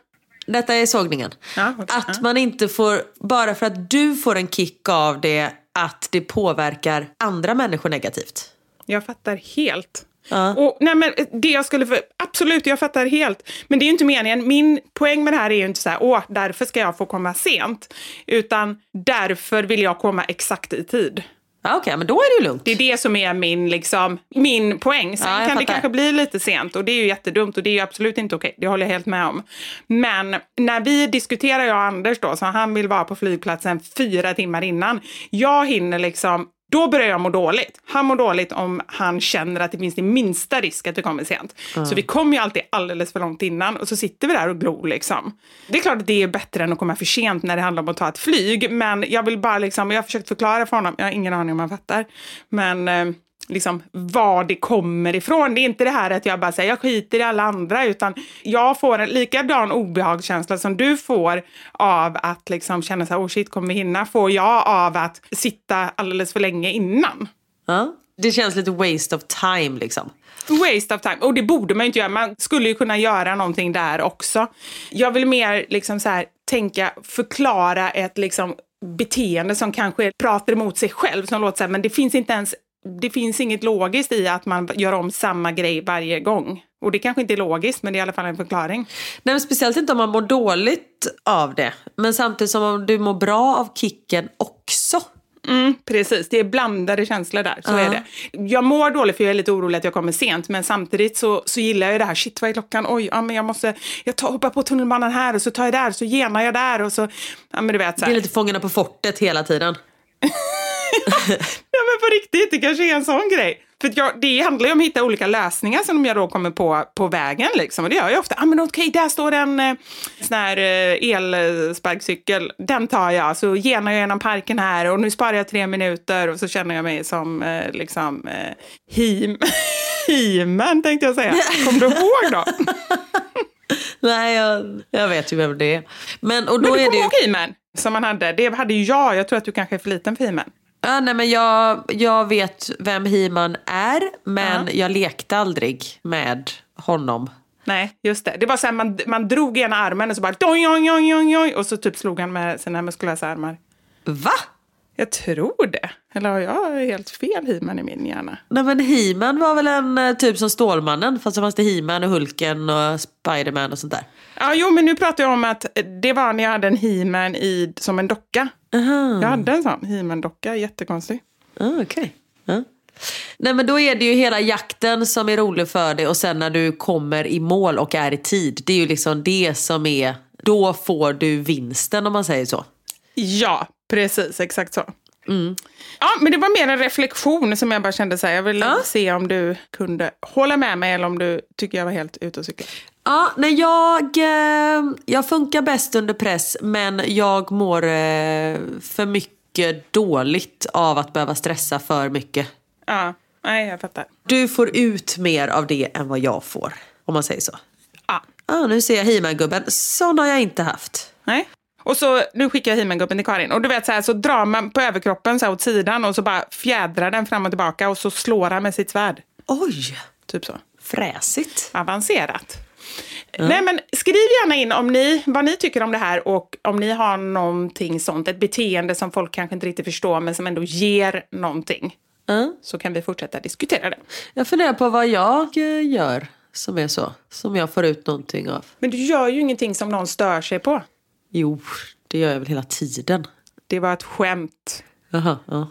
Detta är sågningen. Ja, okej. Att man inte får, bara för att du får en kick av det, att det påverkar andra människor negativt. Jag fattar helt. Ja. Och, nej, men det jag skulle för, absolut, jag fattar helt. Men det är ju inte meningen. Min poäng med det här är ju inte så här, åh, därför ska jag få komma sent. Utan därför vill jag komma exakt i tid. Ja, Okej, men då är det ju lugnt. Det är det som är min, liksom, min poäng. Sen Ja, kan det fattar. kanske bli lite sent och det är ju jättedumt och det är ju absolut inte okej. Det håller jag helt med om. Men när vi diskuterar, jag och Anders då, så han vill vara på flygplatsen fyra timmar innan. Jag hinner liksom då börjar jag må dåligt. Han mår dåligt om han känner att det finns den minsta risk att det kommer sent. Så vi kommer ju alltid alldeles för långt innan och så sitter vi där och glor liksom. Det är klart att det är bättre än att komma för sent när det handlar om att ta ett flyg. Men jag vill bara liksom, jag har försökt förklara för honom, jag har ingen aning om han fattar. Men eh, liksom var det kommer ifrån. Det är inte det här att jag bara säger jag skiter i alla andra utan jag får en likadan obehagskänsla som du får av att liksom känna så här, oh shit, kommer vi hinna? Får jag av att sitta alldeles för länge innan. Ja. Det känns lite waste of time liksom. Waste of time. Och det borde man ju inte göra. Man skulle ju kunna göra någonting där också. Jag vill mer liksom så här, tänka, förklara ett liksom beteende som kanske pratar emot sig själv. Som låter så här, men det finns inte ens det finns inget logiskt i att man gör om samma grej varje gång. Och det kanske inte är logiskt, men det är i alla fall en förklaring. Nej, speciellt inte om man mår dåligt av det. Men samtidigt som om du mår bra av kicken också. Mm, precis, det är blandade känslor där. Så Ja. är det. Jag mår dåligt för jag är lite orolig att jag kommer sent, men samtidigt så, så gillar jag det här. Shit, vad är klockan? Oj, ja, men jag måste jag tar, hoppar på tunnelbanan här och så tar jag där, så genar jag där och så... Ja, men du vet, så Det här. är lite Fångarna på fortet hela tiden. Ja men på riktigt, det kanske är en sån grej. För jag, det handlar ju om att hitta olika lösningar som jag då kommer på på vägen. Liksom. Och det gör jag ofta. Ah, men okej, där står en eh, sån här eh, elsparkcykel. Den tar jag. Så genar jag genom parken här och nu sparar jag tre minuter och så känner jag mig som eh, liksom eh, him Himen tänkte jag säga. Kommer du ihåg då? Nej, jag, jag vet ju vem det är. Men, och då Men du kommer ihåg Himen som man hade? Det hade ju jag. Jag tror att du kanske är för liten för Himen. Ja, nej, men jag, jag vet vem He-Man är, men jag lekte aldrig med honom. Nej, just det. Det var så här, man, man drog ena armen och så bara doj, oj, oj, oj, oj, och så typ slog han med sina muskulösa armar. Va? Jag tror det. Eller har jag helt fel He-Man i min hjärna? Nej men He-Man var väl en eh, typ som Stålmannen fast så fanns det He-Man och Hulken och Spiderman och sånt där. Ja, jo, men nu pratar jag om att det var när jag hade en He-Man i, som en docka. Jag hade en sån He-Man-docka, jättekonstig. Ah, Okej. Ja. Nej men då är det ju hela jakten som är rolig för dig och sen när du kommer i mål och är i tid. Det är ju liksom det som är, då får du vinsten om man säger så. Ja, precis, exakt så. Ja, men det var mer en reflektion som jag bara kände så här, jag ville se om du kunde hålla med mig eller om du tycker jag var helt ute och cykla. Ja, nej, jag, eh, jag funkar bäst under press men jag mår eh, för mycket dåligt av att behöva stressa för mycket. Ja, nej, jag fattar. Du får ut mer av det än vad jag får, om man säger så. Ja. Ah, nu ser jag He-Man-gubben. Sån har jag inte haft. Nej. Och så, nu skickar jag He-Man-gubben till Karin. Och du vet så här, så drar man på överkroppen så här åt sidan och så bara fjädrar den fram och tillbaka och så slår han med sitt svärd. Oj, Typ så. fräsigt. Avancerat. Nej men skriv gärna in om ni, vad ni tycker om det här och om ni har någonting sånt, ett beteende som folk kanske inte riktigt förstår men som ändå ger någonting. Ja. Så kan vi fortsätta diskutera det. Jag funderar på vad jag eh, gör som är så. Som jag får ut någonting av. Men du gör ju ingenting som någon stör sig på. Jo, det gör jag väl hela tiden. Det var ett skämt. Jaha, ja.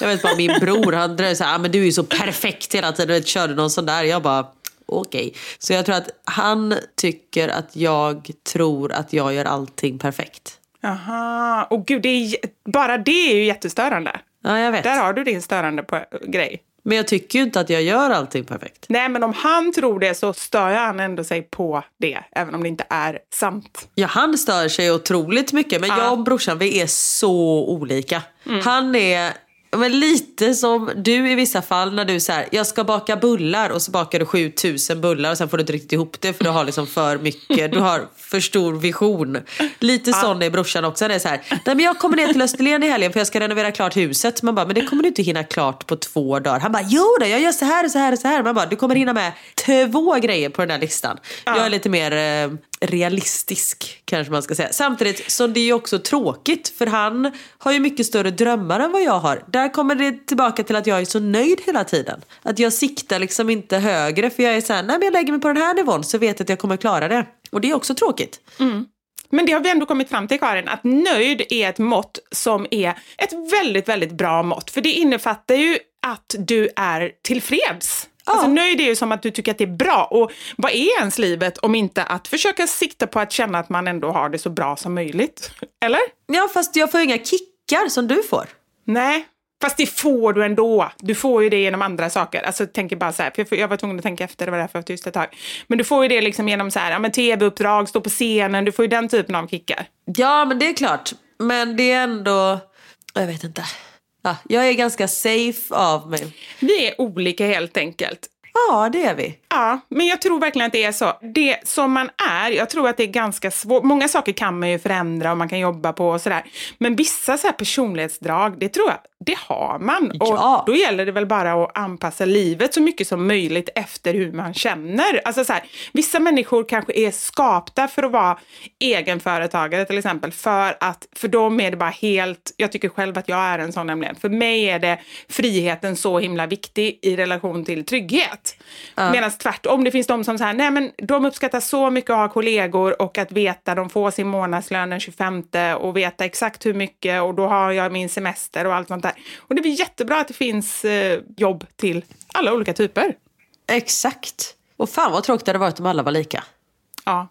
Jag vet bara min bror, han dröjde så här, ah, men du är ju så perfekt hela tiden. Vet, körde någon sån där. Jag bara, okej. Så jag tror att han tycker att jag tror att jag gör allting perfekt. Jaha, och gud, det är, bara det är ju jättestörande. Ja, jag vet. Där har du din störande på, grej. Men jag tycker ju inte att jag gör allting perfekt. Nej, men om han tror det så stör han ändå sig på det, även om det inte är sant. Ja, han stör sig otroligt mycket. Men jag och brorsan, vi är så olika. Han är men lite som du i vissa fall när du säger jag ska baka bullar och så bakar du 7000 bullar och sen får du inte riktigt ihop det för du har liksom för mycket, du har för stor vision. Lite sån är brorsan också. Det är så här, Nej, men jag kommer ner till Österlen i helgen för jag ska renovera klart huset. Man bara, men det kommer du inte hinna klart på två dagar. Han bara, jo då, jag gör så här och så här och så här. Man bara, du kommer hinna med två grejer på den här listan. Jag är lite mer eh, realistisk kanske man ska säga. Samtidigt som det är också tråkigt för han har ju mycket större drömmar än vad jag har. Där kommer det tillbaka till att jag är så nöjd hela tiden. Att jag siktar liksom inte högre för jag är såhär, nej men jag lägger mig på den här nivån så vet jag att jag kommer klara det. Och det är också tråkigt. Mm. Men det har vi ändå kommit fram till Karin, att nöjd är ett mått som är ett väldigt, väldigt bra mått. För det innefattar ju att du är tillfreds. Alltså nöjd är ju som att du tycker att det är bra. Och vad är ens livet om inte att försöka sikta på att känna att man ändå har det så bra som möjligt? Eller? Ja, fast jag får ju inga kickar som du får. Nej, fast det får du ändå. Du får ju det genom andra saker. Alltså tänker bara så här, för jag var tvungen att tänka efter, det var därför jag var tyst ett tag. Men du får ju det liksom genom så här, ja men tv-uppdrag, stå på scenen, du får ju den typen av kickar. Ja, men det är klart. Men det är ändå... Jag vet inte. Ja, jag är ganska safe av mig. Vi är olika helt enkelt. Ja, det är vi. Ja, men jag tror verkligen att det är så. Det som man är, jag tror att det är ganska svårt. Många saker kan man ju förändra och man kan jobba på och sådär. Men vissa så personlighetsdrag, det tror jag, det har man. Ja. Och då gäller det väl bara att anpassa livet så mycket som möjligt efter hur man känner. Alltså så här, vissa människor kanske är skapta för att vara egenföretagare till exempel. För att för dem är det bara helt, jag tycker själv att jag är en sån nämligen. För mig är det friheten så himla viktig i relation till trygghet. Medan tvärtom, det finns de som säger nej men de uppskattar så mycket att ha kollegor och att veta, de får sin månadslön den 25 och veta exakt hur mycket och då har jag min semester och allt sånt där. Och det blir jättebra att det finns eh, jobb till alla olika typer. Exakt. Och fan vad tråkigt det hade varit om alla var lika. Ja.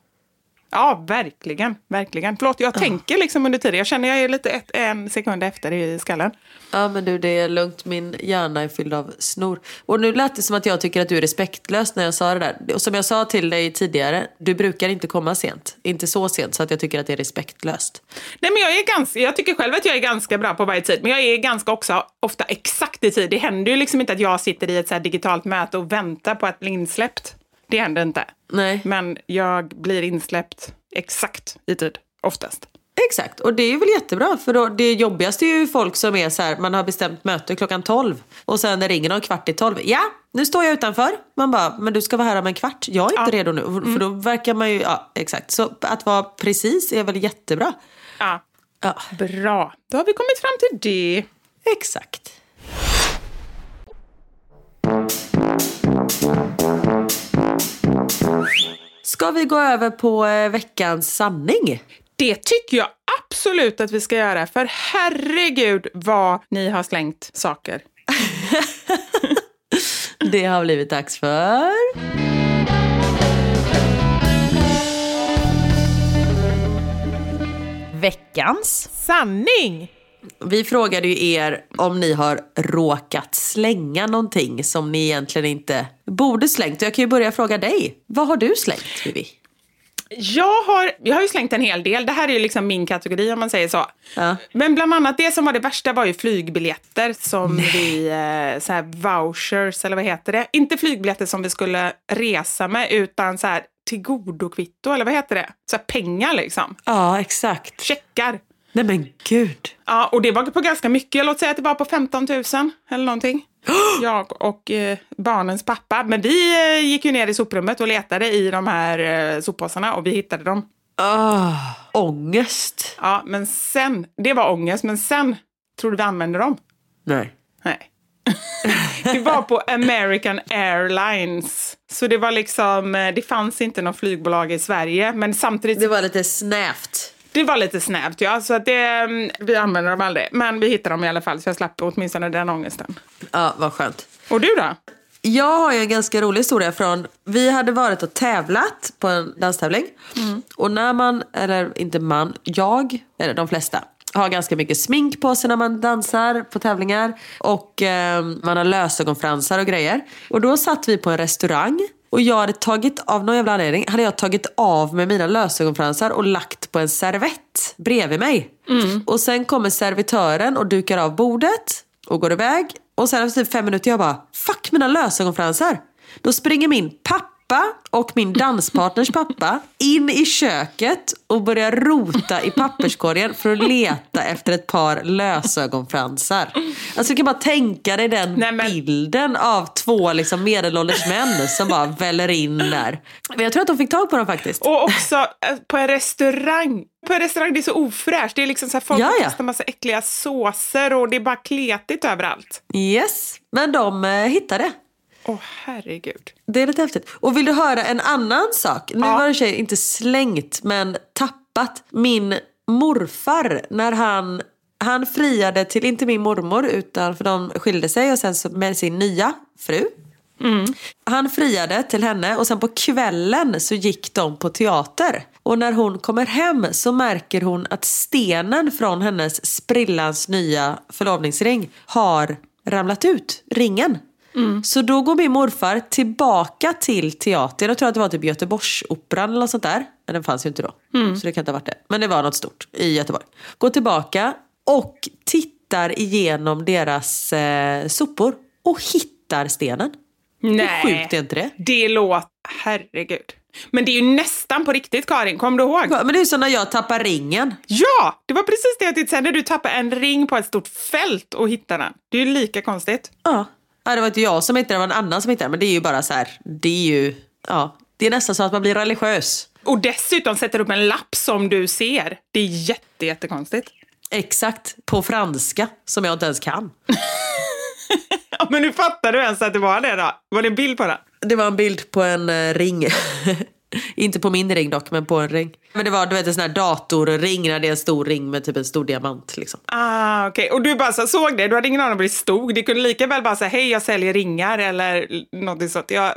Ja, verkligen. Verkligen. Förlåt, jag tänker liksom under tiden. Jag känner jag är lite ett, en sekund efter i skallen. Ja men du det är lugnt, min hjärna är fylld av snor. Och nu lät det som att jag tycker att du är respektlös när jag sa det där. Och som jag sa till dig tidigare, du brukar inte komma sent. Inte så sent så att jag tycker att det är respektlöst. Nej, men jag, är ganska, jag tycker själv att jag är ganska bra på varje tid, men jag är ganska också ofta exakt i tid. Det händer ju liksom inte att jag sitter i ett så digitalt möte och väntar på att bli insläppt. Det händer inte. Nej. Men jag blir insläppt exakt i tid, oftast. Exakt, och det är väl jättebra. För då, det jobbigaste är ju folk som är så här, man har bestämt möte klockan 12 och sen ringer någon kvart i 12. Ja, nu står jag utanför. Man bara, men du ska vara här om en kvart. Jag är inte Ja. redo nu. För- För då verkar man ju, ja exakt. Så att vara precis är väl jättebra. Ja. Ja, Bra, då har vi kommit fram till det. exakt. Ska vi gå över på eh, veckans sanning? Det tycker jag absolut att vi ska göra, för herregud vad ni har slängt saker. Det har blivit dags för... Veckans sanning. Vi frågade ju er om ni har råkat slänga någonting som ni egentligen inte borde slängt. Jag kan ju börja fråga dig. Vad har du slängt, Vivi? Jag har, jag har ju slängt en hel del. Det här är ju liksom min kategori om man säger så. Ja. Men bland annat det som var det värsta var ju flygbiljetter som vi, eh, så här vouchers eller vad heter det? Inte flygbiljetter som vi skulle resa med utan så här tillgodokvitto eller vad heter det? Så här pengar liksom. Ja, exakt. Checkar. Nej men gud. Ja, och det var på ganska mycket. Låt säga att det var på 15 000 eller någonting. Jag och eh, barnens pappa. Men vi eh, gick ju ner i soprummet och letade i de här eh, soppåsarna och vi hittade dem. Oh, ångest. Ja, men sen, det var ångest, men sen tror du vi använde dem? Nej. Nej. det var på American Airlines. Så det var liksom, eh, det fanns inte något flygbolag i Sverige, men samtidigt, Det var lite snävt. Det var lite snävt ja. Så att det, mm, vi använde dem aldrig. Men vi hittade dem i alla fall, så jag slapp åtminstone den ångesten. Ja, vad skönt. Och du då? Jag har ju en ganska rolig historia från, vi hade varit och tävlat på en danstävling. Och när man, eller inte man, jag, eller de flesta, har ganska mycket smink på sig när man dansar på tävlingar. Och eh, man har lösögonfransar och grejer. Och då satt vi på en restaurang. Och jag hade tagit, av någon jävla anledning, hade jag tagit av med mina lösögonfransar och lagt på en servett bredvid mig. Och sen kommer servitören och dukar av bordet och går iväg. Och sen efter typ fem minuter jag bara, fuck mina lösögonfransar. Då springer min pappa och min danspartners pappa in i köket och börjar rota i papperskorgen för att leta efter ett par lösögonfransar. Alltså du kan bara tänka dig den Nej, men- bilden av två liksom medelålders män som bara väller in där. Men jag tror att de fick tag på dem faktiskt. Och också eh, på en restaurang. På en restaurang det är så ofräscht. Det är liksom så här, folk ja. kastar massa äckliga såser och det är bara kletigt överallt. Yes, men de eh, hittade. Åh herregud. Det är lite häftigt. Och vill du höra en annan sak? Nu Ja. var det tjej inte slängt men tappat. Min morfar, när han, han friade till, inte min mormor, utan för de skilde sig och sen så med sin nya fru. Han friade till henne och sen på kvällen så gick de på teater. Och när hon kommer hem så märker hon att stenen från hennes sprillans nya förlovningsring har ramlat ut, ringen. Så då går min morfar tillbaka till teatern. Jag tror att det var typ Göteborgsoperan eller något sånt där. Men den fanns ju inte då. Så det kan inte ha varit det. Men det var något stort i Göteborg. Går tillbaka och tittar igenom deras eh, sopor. Och hittar stenen. Nej. Hur sjukt är inte det? Det låter... Herregud. Men det är ju nästan på riktigt, Karin. Kommer du ihåg? Ja, Men det är som när jag tappar ringen. Ja, det var precis det jag tänkte säga. När du tappar en ring på ett stort fält och hittar den. Det är ju lika konstigt. Ja. Ja, det var inte jag som hittade det, var en annan som hittade det. Men det är ju bara så här, det är ju, ja. Det är nästan så att man blir religiös. Och dessutom sätter upp en lapp som du ser. Det är jätte, jättekonstigt. Exakt, på franska som jag inte ens kan. Men hur fattar du ens att det var det då? Var det en bild på den? Det var en bild på en eh, ring. Inte på min ring dock, men på en ring. Men det var du vet, en sån här datorring när det är en stor ring med typ en stor diamant. Liksom. Ah, okej. Och du bara så, såg det? Du hade ingen aning om det stod? Det kunde lika väl bara säga hej, jag säljer ringar eller något sånt. Jag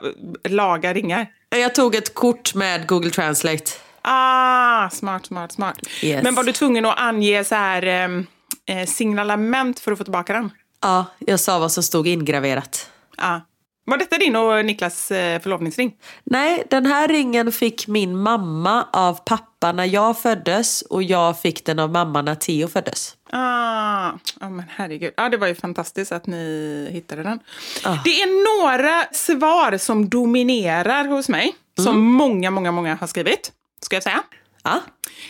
lagar ringar. Jag tog ett kort med Google Translate. Ah, smart, smart, smart. Yes. Men var du tvungen att ange så här ehm, eh, signalement för att få tillbaka den? Ja, jag sa vad som stod ingraverat. Ah. Var detta din och Niklas eh, förlovningsring? Nej, den här ringen fick min mamma av pappa när jag föddes och jag fick den av mamma när Theo föddes. Ah, ja men herregud. Ja, det var ju fantastiskt att ni hittade den. Det är några svar som dominerar hos mig, som många, många, många har skrivit, ska jag säga. Ja.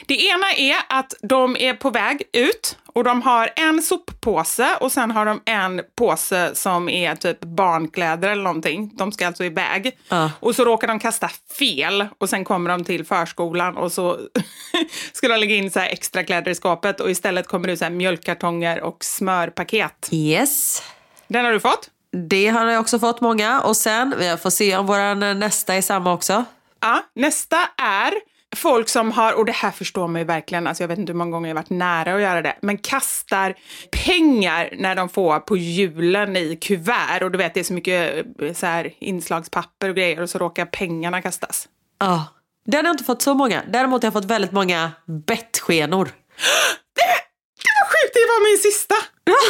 Det ena är att de är på väg ut och de har en soppåse och sen har de en påse som är typ barnkläder eller någonting. De ska alltså iväg. Ja. Och så råkar de kasta fel och sen kommer de till förskolan och så ska de lägga in så extra kläder i skåpet och istället kommer det så här mjölkkartonger och smörpaket. Yes. Den har du fått? Det har jag också fått många. Och sen, vi får se om vår nästa är samma också. Ja, nästa är folk som har, och det här förstår man ju verkligen, alltså jag vet inte hur många gånger jag varit nära att göra det, men kastar pengar när de får på julen i kuvert och du vet det är så mycket eh, så här, inslagspapper och grejer och så råkar pengarna kastas. Ja. Den har jag inte fått så många. Däremot har jag fått väldigt många bettskenor. Det var sjukt, det var min sista!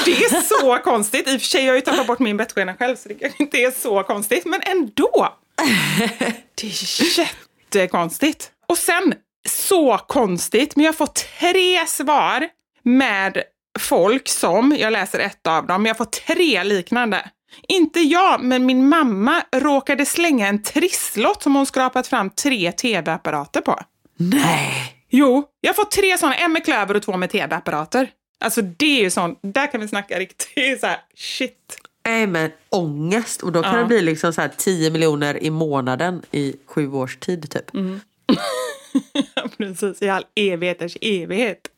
Det är så konstigt. I och för sig har jag ju tappat bort min bettskena själv så det kanske inte är så konstigt, men ändå. Det är jättekonstigt. Och sen, så konstigt, men jag får tre svar med folk som, jag läser ett av dem, men jag får tre liknande. Inte jag, men min mamma råkade slänga en trisslott som hon skrapat fram tre tv-apparater på. Nej. Jo, jag får tre sådana, en med klöver och två med tv-apparater. Alltså det är ju sånt, där kan vi snacka riktigt så här, shit. Nej men ångest. Och då kan Ja. det bli liksom så här 10 miljoner i månaden i sju års tid typ. Precis, i all evigheters evighet.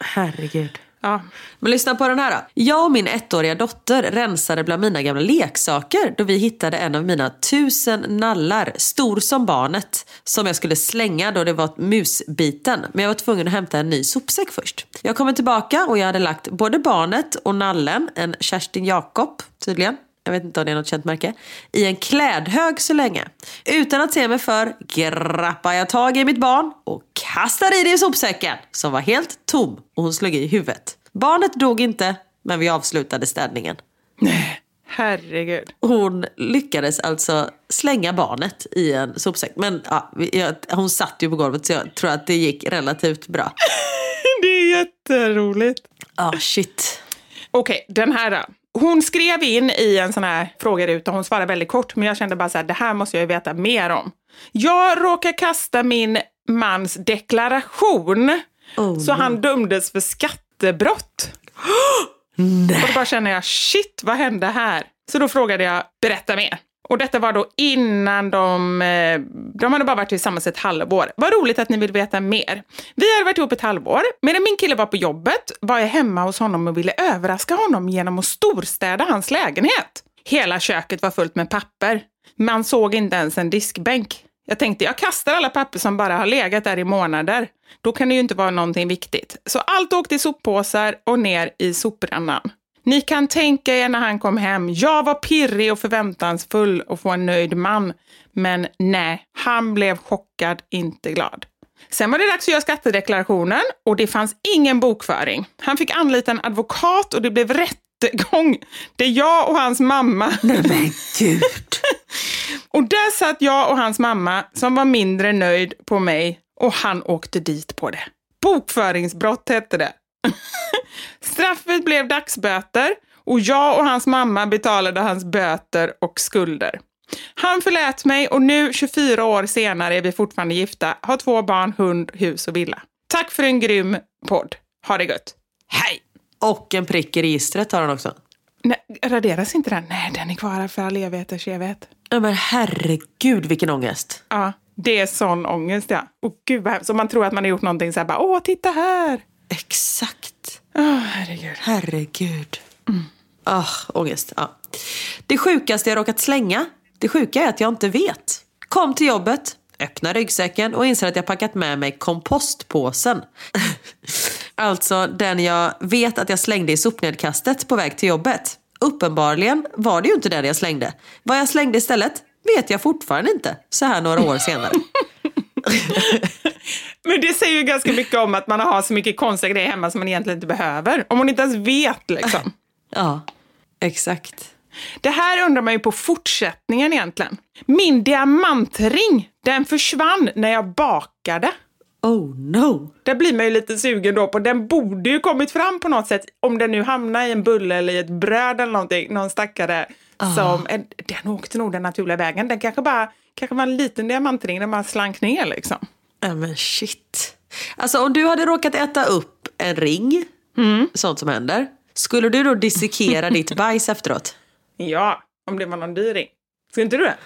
Herregud. Ja. Men lyssna på den här då. Jag och min ettåriga dotter rensade bland mina gamla leksaker då vi hittade en av mina tusen nallar, stor som barnet, som jag skulle slänga då det var musbiten. Men jag var tvungen att hämta en ny sopsäck först. Jag kommer tillbaka och jag hade lagt både barnet och nallen, en Kerstin Jakob tydligen, jag vet inte om det är något känt märke, i en klädhög så länge. Utan att se mig för grappar jag tag i mitt barn och kastar i det i sopsäcken som var helt tom och hon slog i huvudet. Barnet dog inte, men vi avslutade städningen. Herregud. Hon lyckades alltså slänga barnet i en sopsäck. Men ja, jag, hon satt ju på golvet så jag tror att det gick relativt bra. Det är jätteroligt. Ja, shit. Okej, den här då. Hon skrev in i en sån här frågeruta, hon svarade väldigt kort, men jag kände bara så här, det här måste jag ju veta mer om. Jag råkar kasta min mans deklaration, Oh, så han dömdes för skattebrott. Och då bara känner jag, shit, vad hände här? Så då frågade jag, berätta mer. Och detta var då innan de... Eh, de hade bara varit tillsammans ett halvår. Vad roligt att ni vill veta mer. Vi hade varit ihop ett halvår. Medan min kille var på jobbet var jag hemma hos honom och ville överraska honom genom att storstäda hans lägenhet. Hela köket var fullt med papper. Man såg inte ens en diskbänk. Jag tänkte jag kastar alla papper som bara har legat där i månader. Då kan det ju inte vara någonting viktigt. Så allt åkte i soppåsar och ner i soprännan. Ni kan tänka er när han kom hem. Jag var pirrig och förväntansfull och få en nöjd man. Men nej, han blev chockad, inte glad. Sen var det dags att göra skattedeklarationen och det fanns ingen bokföring. Han fick anlita en advokat och det blev rättegång där jag och hans mamma... Nej men gud! och där satt jag och hans mamma som var mindre nöjd på mig och han åkte dit på det. Bokföringsbrott hette det. Straffet blev dagsböter och jag och hans mamma betalade hans böter och skulder. Han förlät mig och nu 24 år senare är vi fortfarande gifta, har två barn, hund, hus och villa. Tack för en grym podd. Ha det gött. Hej! Och en prick i registret har han också. Nej, raderas inte den? Nej, den är kvar för all evigheters evighet. Ja, men herregud vilken ångest. Ja, det är sån ångest ja. Och gud vad hemskt. Så man tror att man har gjort någonting så här bara, åh titta här. Exakt. Åh, herregud. Herregud. Mm. Oh, ångest. Ja. Det sjukaste jag råkat slänga, det sjuka är att jag inte vet. Kom till jobbet, öppnar ryggsäcken och inser att jag packat med mig kompostpåsen. alltså den jag vet att jag slängde i sopnedkastet på väg till jobbet. Uppenbarligen var det ju inte den jag slängde. Vad jag slängde istället vet jag fortfarande inte, så här några år senare. Men det säger ju ganska mycket om att man har så mycket konstiga grejer hemma som man egentligen inte behöver. Om man inte ens vet liksom. Ja, exakt. Det här undrar man ju på fortsättningen egentligen. Min diamantring, den försvann när jag bakade. Oh no! Där blir man ju lite sugen då på, den borde ju kommit fram på något sätt. Om den nu hamnar i en bulle eller i ett bröd eller någonting. Någon stackare ah. som, den åkte nog den naturliga vägen. Den kanske bara, kanske var en liten diamantring där man slank ner liksom. Ja men shit. Alltså om du hade råkat äta upp en ring, mm. sånt som händer. Skulle du då dissekera ditt bajs efteråt? Ja, om det var någon dyr ring. Skulle inte du det?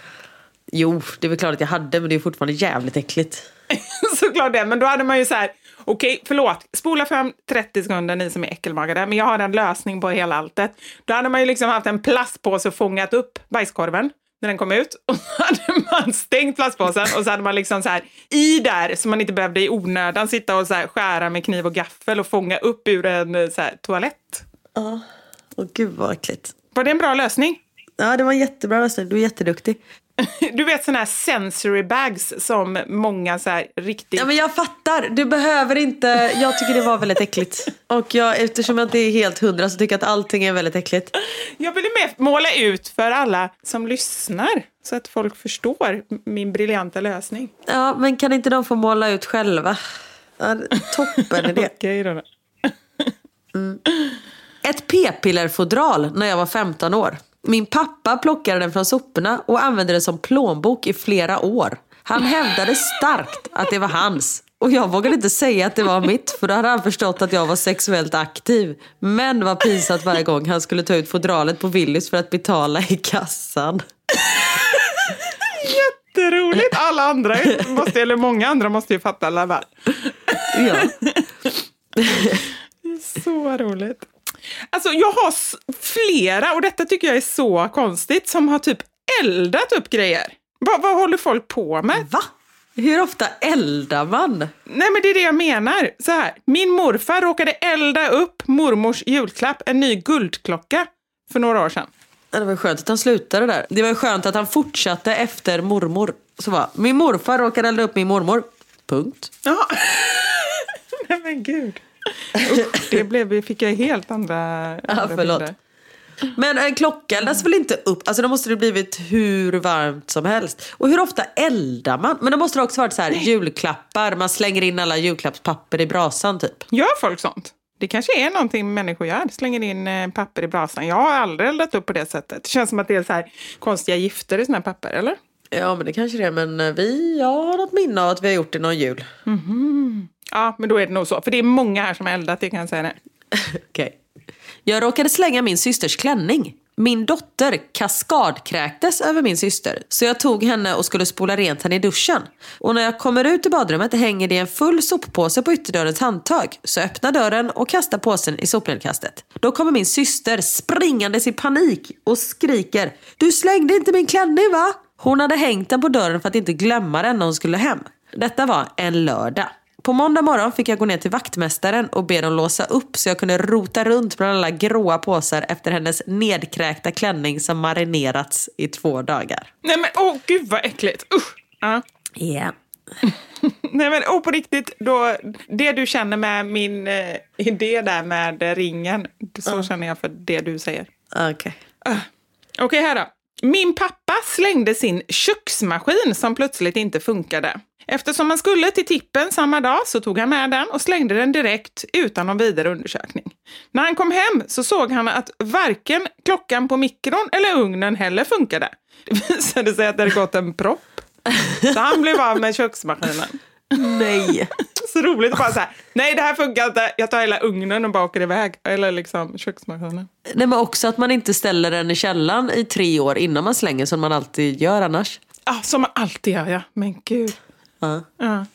Jo, det är väl klart att jag hade, men det är fortfarande jävligt äckligt. Såklart det, men då hade man ju så här, okej, okay, förlåt, spola fram 30 sekunder ni som är äckelmagade, men jag har en lösning på hela alltet. Då hade man ju liksom haft en plastpåse och fångat upp bajskorven när den kom ut. Och så hade man stängt plastpåsen och så hade man liksom så här i där så man inte behövde i onödan sitta och så här skära med kniv och gaffel och fånga upp ur en så här toalett. Ja, oh, gud vad äckligt. Var det en bra lösning? Ja, det var en jättebra lösning. Du är jätteduktig. Du vet sådana här sensory bags som många så här riktigt... Ja men jag fattar. Du behöver inte... Jag tycker det var väldigt äckligt. Och jag, eftersom jag inte är helt hundra så tycker jag att allting är väldigt äckligt. Jag ville mer måla ut för alla som lyssnar. Så att folk förstår min briljanta lösning. Ja, men kan inte de få måla ut själva? Ja, toppen idé. Okej då. Mm. Ett p-pillerfodral när jag var 15 år. Min pappa plockade den från soporna och använde den som plånbok i flera år. Han hävdade starkt att det var hans. Och jag vågade inte säga att det var mitt för då hade han förstått att jag var sexuellt aktiv. Men var pinsamt varje gång han skulle ta ut fodralet på Willys för att betala i kassan. Jätteroligt! Alla andra, måste, eller många andra måste ju fatta alla Ja. Så roligt. Alltså jag har flera, och detta tycker jag är så konstigt, som har typ eldat upp grejer. Va, vad håller folk på med? Va? Hur ofta eldar man? Nej men det är det jag menar. Så här, min morfar råkade elda upp mormors julklapp, en ny guldklocka, för några år sedan. Det var skönt att han slutade där. Det var skönt att han fortsatte efter mormor. Så var, min morfar råkade elda upp min mormor. Punkt. Ja. Nej men gud. Usch, det blev, fick jag helt andra, andra ja, bilder. Men en klocka eldas väl inte upp? Alltså då måste det blivit hur varmt som helst. Och hur ofta eldar man? Men då måste det också varit så här julklappar, man slänger in alla julklappspapper i brasan typ. Gör folk sånt? Det kanske är någonting människor gör, slänger in eh, papper i brasan. Jag har aldrig eldat upp på det sättet. Det känns som att det är så här konstiga gifter i sådana här papper, eller? Ja, men det kanske det är. Men eh, vi, jag har något minne av att vi har gjort det någon jul. Mm -hmm. Ja, men då är det nog så. För det är många här som har eldat, det kan jag säga nu. Okej. Okay. Jag råkade slänga min systers klänning. Min dotter kaskadkräktes över min syster så jag tog henne och skulle spola rent henne i duschen. Och när jag kommer ut i badrummet hänger det en full soppåse på ytterdörrens handtag. Så jag öppnar dörren och kastar påsen i sopnedkastet. Då kommer min syster springandes i panik och skriker Du slängde inte min klänning va? Hon hade hängt den på dörren för att inte glömma den när hon skulle hem. Detta var en lördag. På måndag morgon fick jag gå ner till vaktmästaren och be dem låsa upp så jag kunde rota runt bland alla gråa påsar efter hennes nedkräkta klänning som marinerats i två dagar. Nej men åh gud vad äckligt. Usch. Ja. Yeah. Nej men åh på riktigt, då, det du känner med min eh, idé där med ringen, så känner jag för det du säger. Okej. Uh. Okej här då. Min pappa slängde sin köksmaskin som plötsligt inte funkade. Eftersom han skulle till tippen samma dag så tog han med den och slängde den direkt utan någon vidare undersökning. När han kom hem så såg han att varken klockan på mikron eller ugnen heller funkade. Det visade sig att det hade gått en propp. Så han blev av med köksmaskinen. Nej. Så roligt att bara så här, nej det här funkar inte, jag tar hela ugnen och bara åker iväg. Eller liksom köksmaskinen. Nej, men också att man inte ställer den i källaren i tre år innan man slänger som man alltid gör annars. Ja, som man alltid gör ja, men gud. Ja. Ja.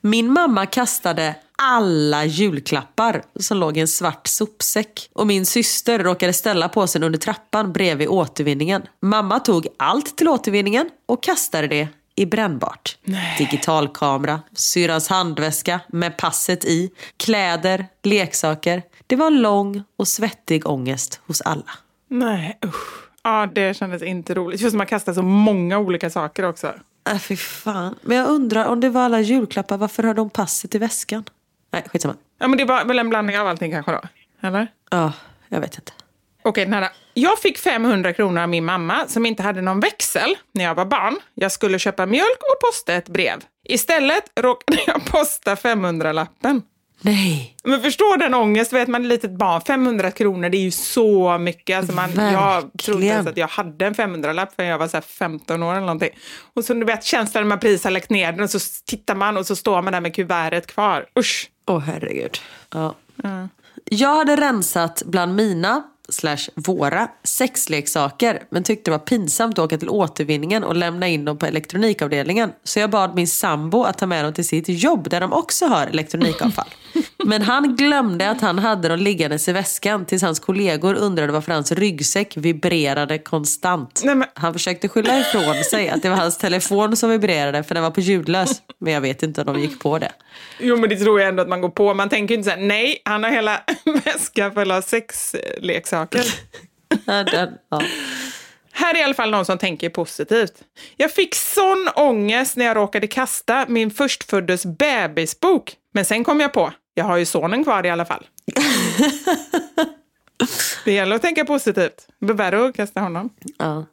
Min mamma kastade alla julklappar som låg i en svart sopsäck. Och min syster råkade ställa påsen under trappan bredvid återvinningen. Mamma tog allt till återvinningen och kastade det i brännbart. Digitalkamera, syrrans handväska med passet i, kläder, leksaker. Det var lång och svettig ångest hos alla. Nej, usch. Ja, det kändes inte roligt. Just man kastar så många olika saker också. Äh, fy fan. Men jag undrar om det var alla julklappar, varför har de passet i väskan? Nej, skitsamma. Ja, men det var väl en blandning av allting kanske då? Eller? Ja, jag vet inte. Okej, nära. Jag fick 500 kronor av min mamma som inte hade någon växel när jag var barn. Jag skulle köpa mjölk och posta ett brev. Istället råkade jag posta 500-lappen. Nej. Men förstå den ångest, vet man är litet barn, 500 kronor det är ju så mycket. Alltså man, jag trodde inte ens att jag hade en 500-lapp förrän jag var så 15 år eller någonting. Och så du vet känslan när man precis har lagt ner den och så tittar man och så står man där med kuvertet kvar. Usch! Åh oh, herregud. Ja. Jag hade rensat bland mina, slash våra, sexleksaker men tyckte det var pinsamt att åka till återvinningen och lämna in dem på elektronikavdelningen. Så jag bad min sambo att ta med dem till sitt jobb där de också har elektronikavfall. Men han glömde att han hade dem liggandes i väskan tills hans kollegor undrade varför hans ryggsäck vibrerade konstant. Han försökte skylla ifrån sig att det var hans telefon som vibrerade för den var på ljudlös. Men jag vet inte om de gick på det. Jo men det tror jag ändå att man går på. Man tänker inte så här, nej han har hela väskan full av sexleksaker. Ja, den, ja. Här är i alla fall någon som tänker positivt. Jag fick sån ångest när jag råkade kasta min förstföddes bebisbok. Men sen kom jag på, jag har ju sonen kvar i alla fall. det gäller att tänka positivt. Det blir värre att kasta honom. Ja.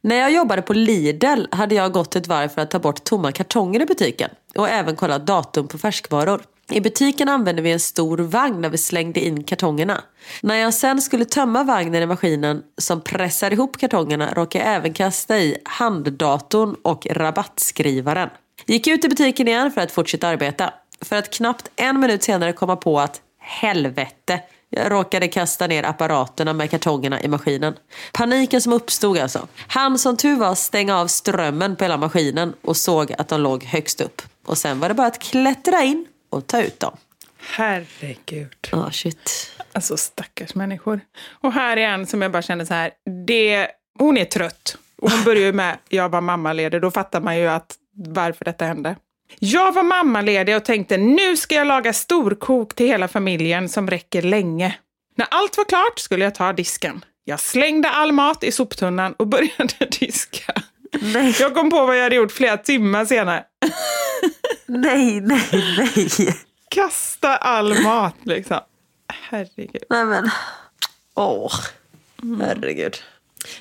När jag jobbade på Lidl hade jag gått ett varv för att ta bort tomma kartonger i butiken och även kollat datum på färskvaror. I butiken använde vi en stor vagn där vi slängde in kartongerna. När jag sen skulle tömma vagnen i maskinen som pressar ihop kartongerna råkade jag även kasta i handdatorn och rabattskrivaren. Gick ut i butiken igen för att fortsätta arbeta. För att knappt en minut senare komma på att helvete, jag råkade kasta ner apparaterna med kartongerna i maskinen. Paniken som uppstod alltså. Han som tur var stänga av strömmen på hela maskinen och såg att de låg högst upp. Och sen var det bara att klättra in och ta ut dem. Herregud. Ja, oh, shit. Alltså stackars människor. Och här är en som jag bara känner så här, det, hon är trött. Och hon börjar ju med, jag var mammaledig, då fattar man ju att varför detta hände. Jag var mammaledig och tänkte nu ska jag laga storkok till hela familjen som räcker länge. När allt var klart skulle jag ta disken. Jag slängde all mat i soptunnan och började diska. Nej. Jag kom på vad jag hade gjort flera timmar senare. nej, nej, nej. Kasta all mat liksom. Herregud. Nej men, åh, herregud.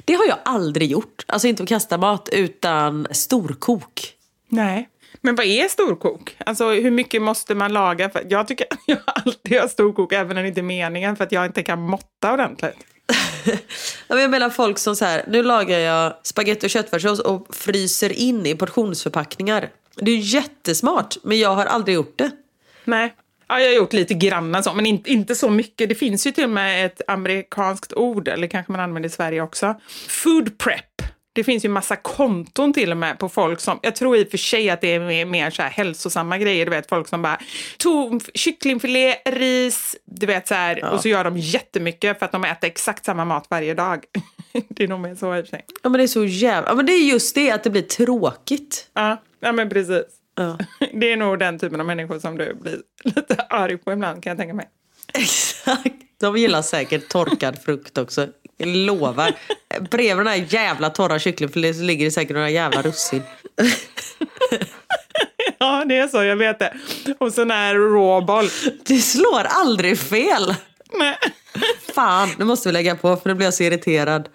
Det har jag aldrig gjort. Alltså inte att kasta mat utan storkok. Nej. Men vad är storkok? Alltså hur mycket måste man laga? För jag tycker jag alltid har storkok även när det inte är meningen för att jag inte kan måtta ordentligt. jag menar folk som så här, nu lagar jag spagetti och köttfärssås och fryser in i portionsförpackningar. Det är ju jättesmart, men jag har aldrig gjort det. Nej. Ja, jag har gjort lite grann så, men inte, inte så mycket. Det finns ju till och med ett amerikanskt ord, eller kanske man använder i Sverige också. Food prep det finns ju massa konton till och med på folk som, jag tror i och för sig att det är mer, mer så här hälsosamma grejer, du vet folk som bara tog kycklingfilé, ris, du vet så här, ja. och så gör de jättemycket för att de äter exakt samma mat varje dag. det är nog mer så i och för sig. Ja men det är så jävla, ja men det är just det att det blir tråkigt. Ja, ja men precis. Ja. Det är nog den typen av människor som du blir lite arg på ibland kan jag tänka mig. Exakt. De gillar säkert torkad frukt också. Jag lovar. Bredvid den här jävla torra kycklingfilén så ligger det säkert några jävla russin. ja, det är så. Jag vet det. Och sån här råboll. Du slår aldrig fel. Nej. Fan, nu måste vi lägga på för nu blir jag så irriterad.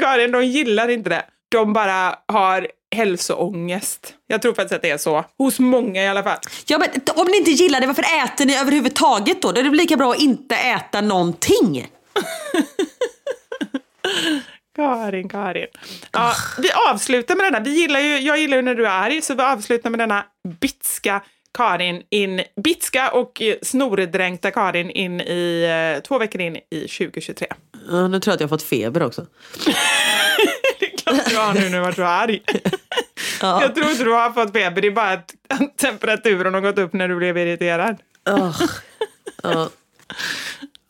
Karin, de gillar inte det. De bara har hälsoångest. Jag tror faktiskt att det är så. Hos många i alla fall. Ja, men om ni inte gillar det, varför äter ni överhuvudtaget då? Det är väl lika bra att inte äta någonting. Karin, Karin. Ja, vi avslutar med denna. Vi gillar ju, jag gillar ju när du är arg, så vi avslutar med denna bitska Karin in, bitska och snordränkta Karin in i eh, två veckor in i 2023. Ja, nu tror jag att jag har fått feber också. det är klart du har nu när du varit så arg. Ja. Jag tror inte du har fått feber, det är bara att temperaturen har gått upp när du blev irriterad. Oh. Oh.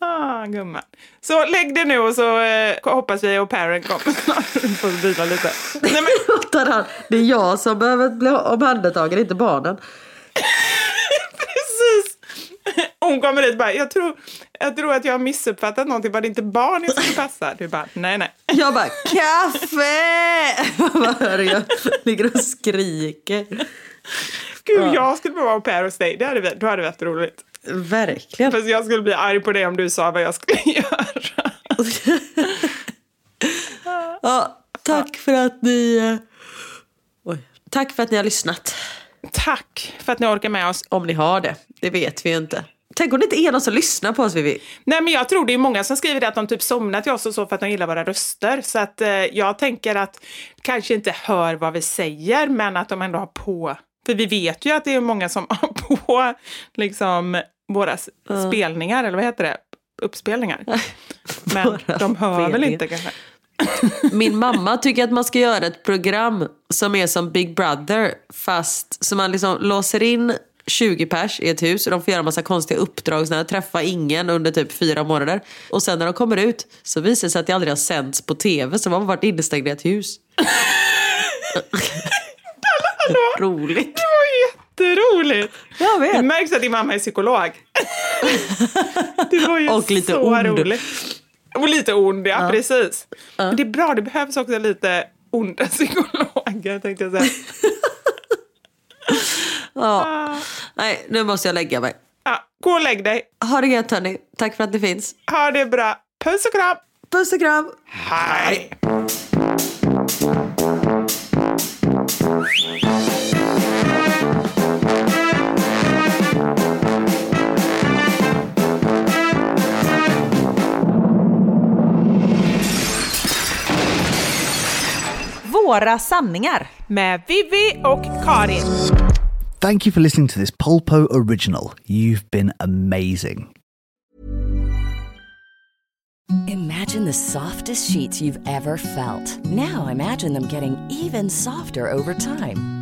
Ah, gumman. Så lägg det nu och så eh, hoppas vi och Parent kommer snart. får vila lite. Nej, men... det är jag som behöver bli omhändertagen, inte barnen. Precis. Hon kommer dit och bara, jag tror, jag tror att jag har missuppfattat någonting. Var det inte barn jag skulle passa? Du bara, nej, nej. Jag bara, kaffe! Vad hör jag? Ligger och skriker. Gud, ja. jag skulle vara au pair hos dig. Det hade, då hade det varit roligt. Verkligen. Fast jag skulle bli arg på dig om du sa vad jag skulle göra. ja, tack för att ni... Eh, oj. Tack för att ni har lyssnat. Tack för att ni orkar med oss. Om ni har det. Det vet vi ju inte. Tänk om det inte är någon som lyssnar på oss Vivi. Nej men jag tror det är många som skriver att de typ somnar till oss och så för att de gillar våra röster. Så att eh, jag tänker att kanske inte hör vad vi säger men att de ändå har på. För vi vet ju att det är många som på liksom våra uh. spelningar, eller vad heter det? Uppspelningar. Men de hör väl inte kanske. Min mamma tycker att man ska göra ett program som är som Big Brother fast så man liksom låser in 20 pers i ett hus och de får göra massa konstiga uppdrag, sådär, träffa ingen under typ fyra månader. Och sen när de kommer ut så visar det sig att det aldrig har sänts på tv så de har varit instängda i ett hus. Roligt. Det var jätteroligt. Jag vet. Det märks att din mamma är psykolog. det var ju och lite så ond. roligt. Och lite ond, ja, ja. precis. Ja. Men det är bra, det behövs också lite onda psykologer tänkte jag säga. ja. Ah. Nej, nu måste jag lägga mig. Ja, gå och lägg dig. Ha det gött hörni. Tack för att ni finns. Ha det bra. Puss och kram. Puss och kram. Hej. Våra sanningar med Vivi och Karin. Thank you for listening to this Polpo original. You've been amazing. Imagine the softest sheets you've ever felt. Now imagine them getting even softer over time.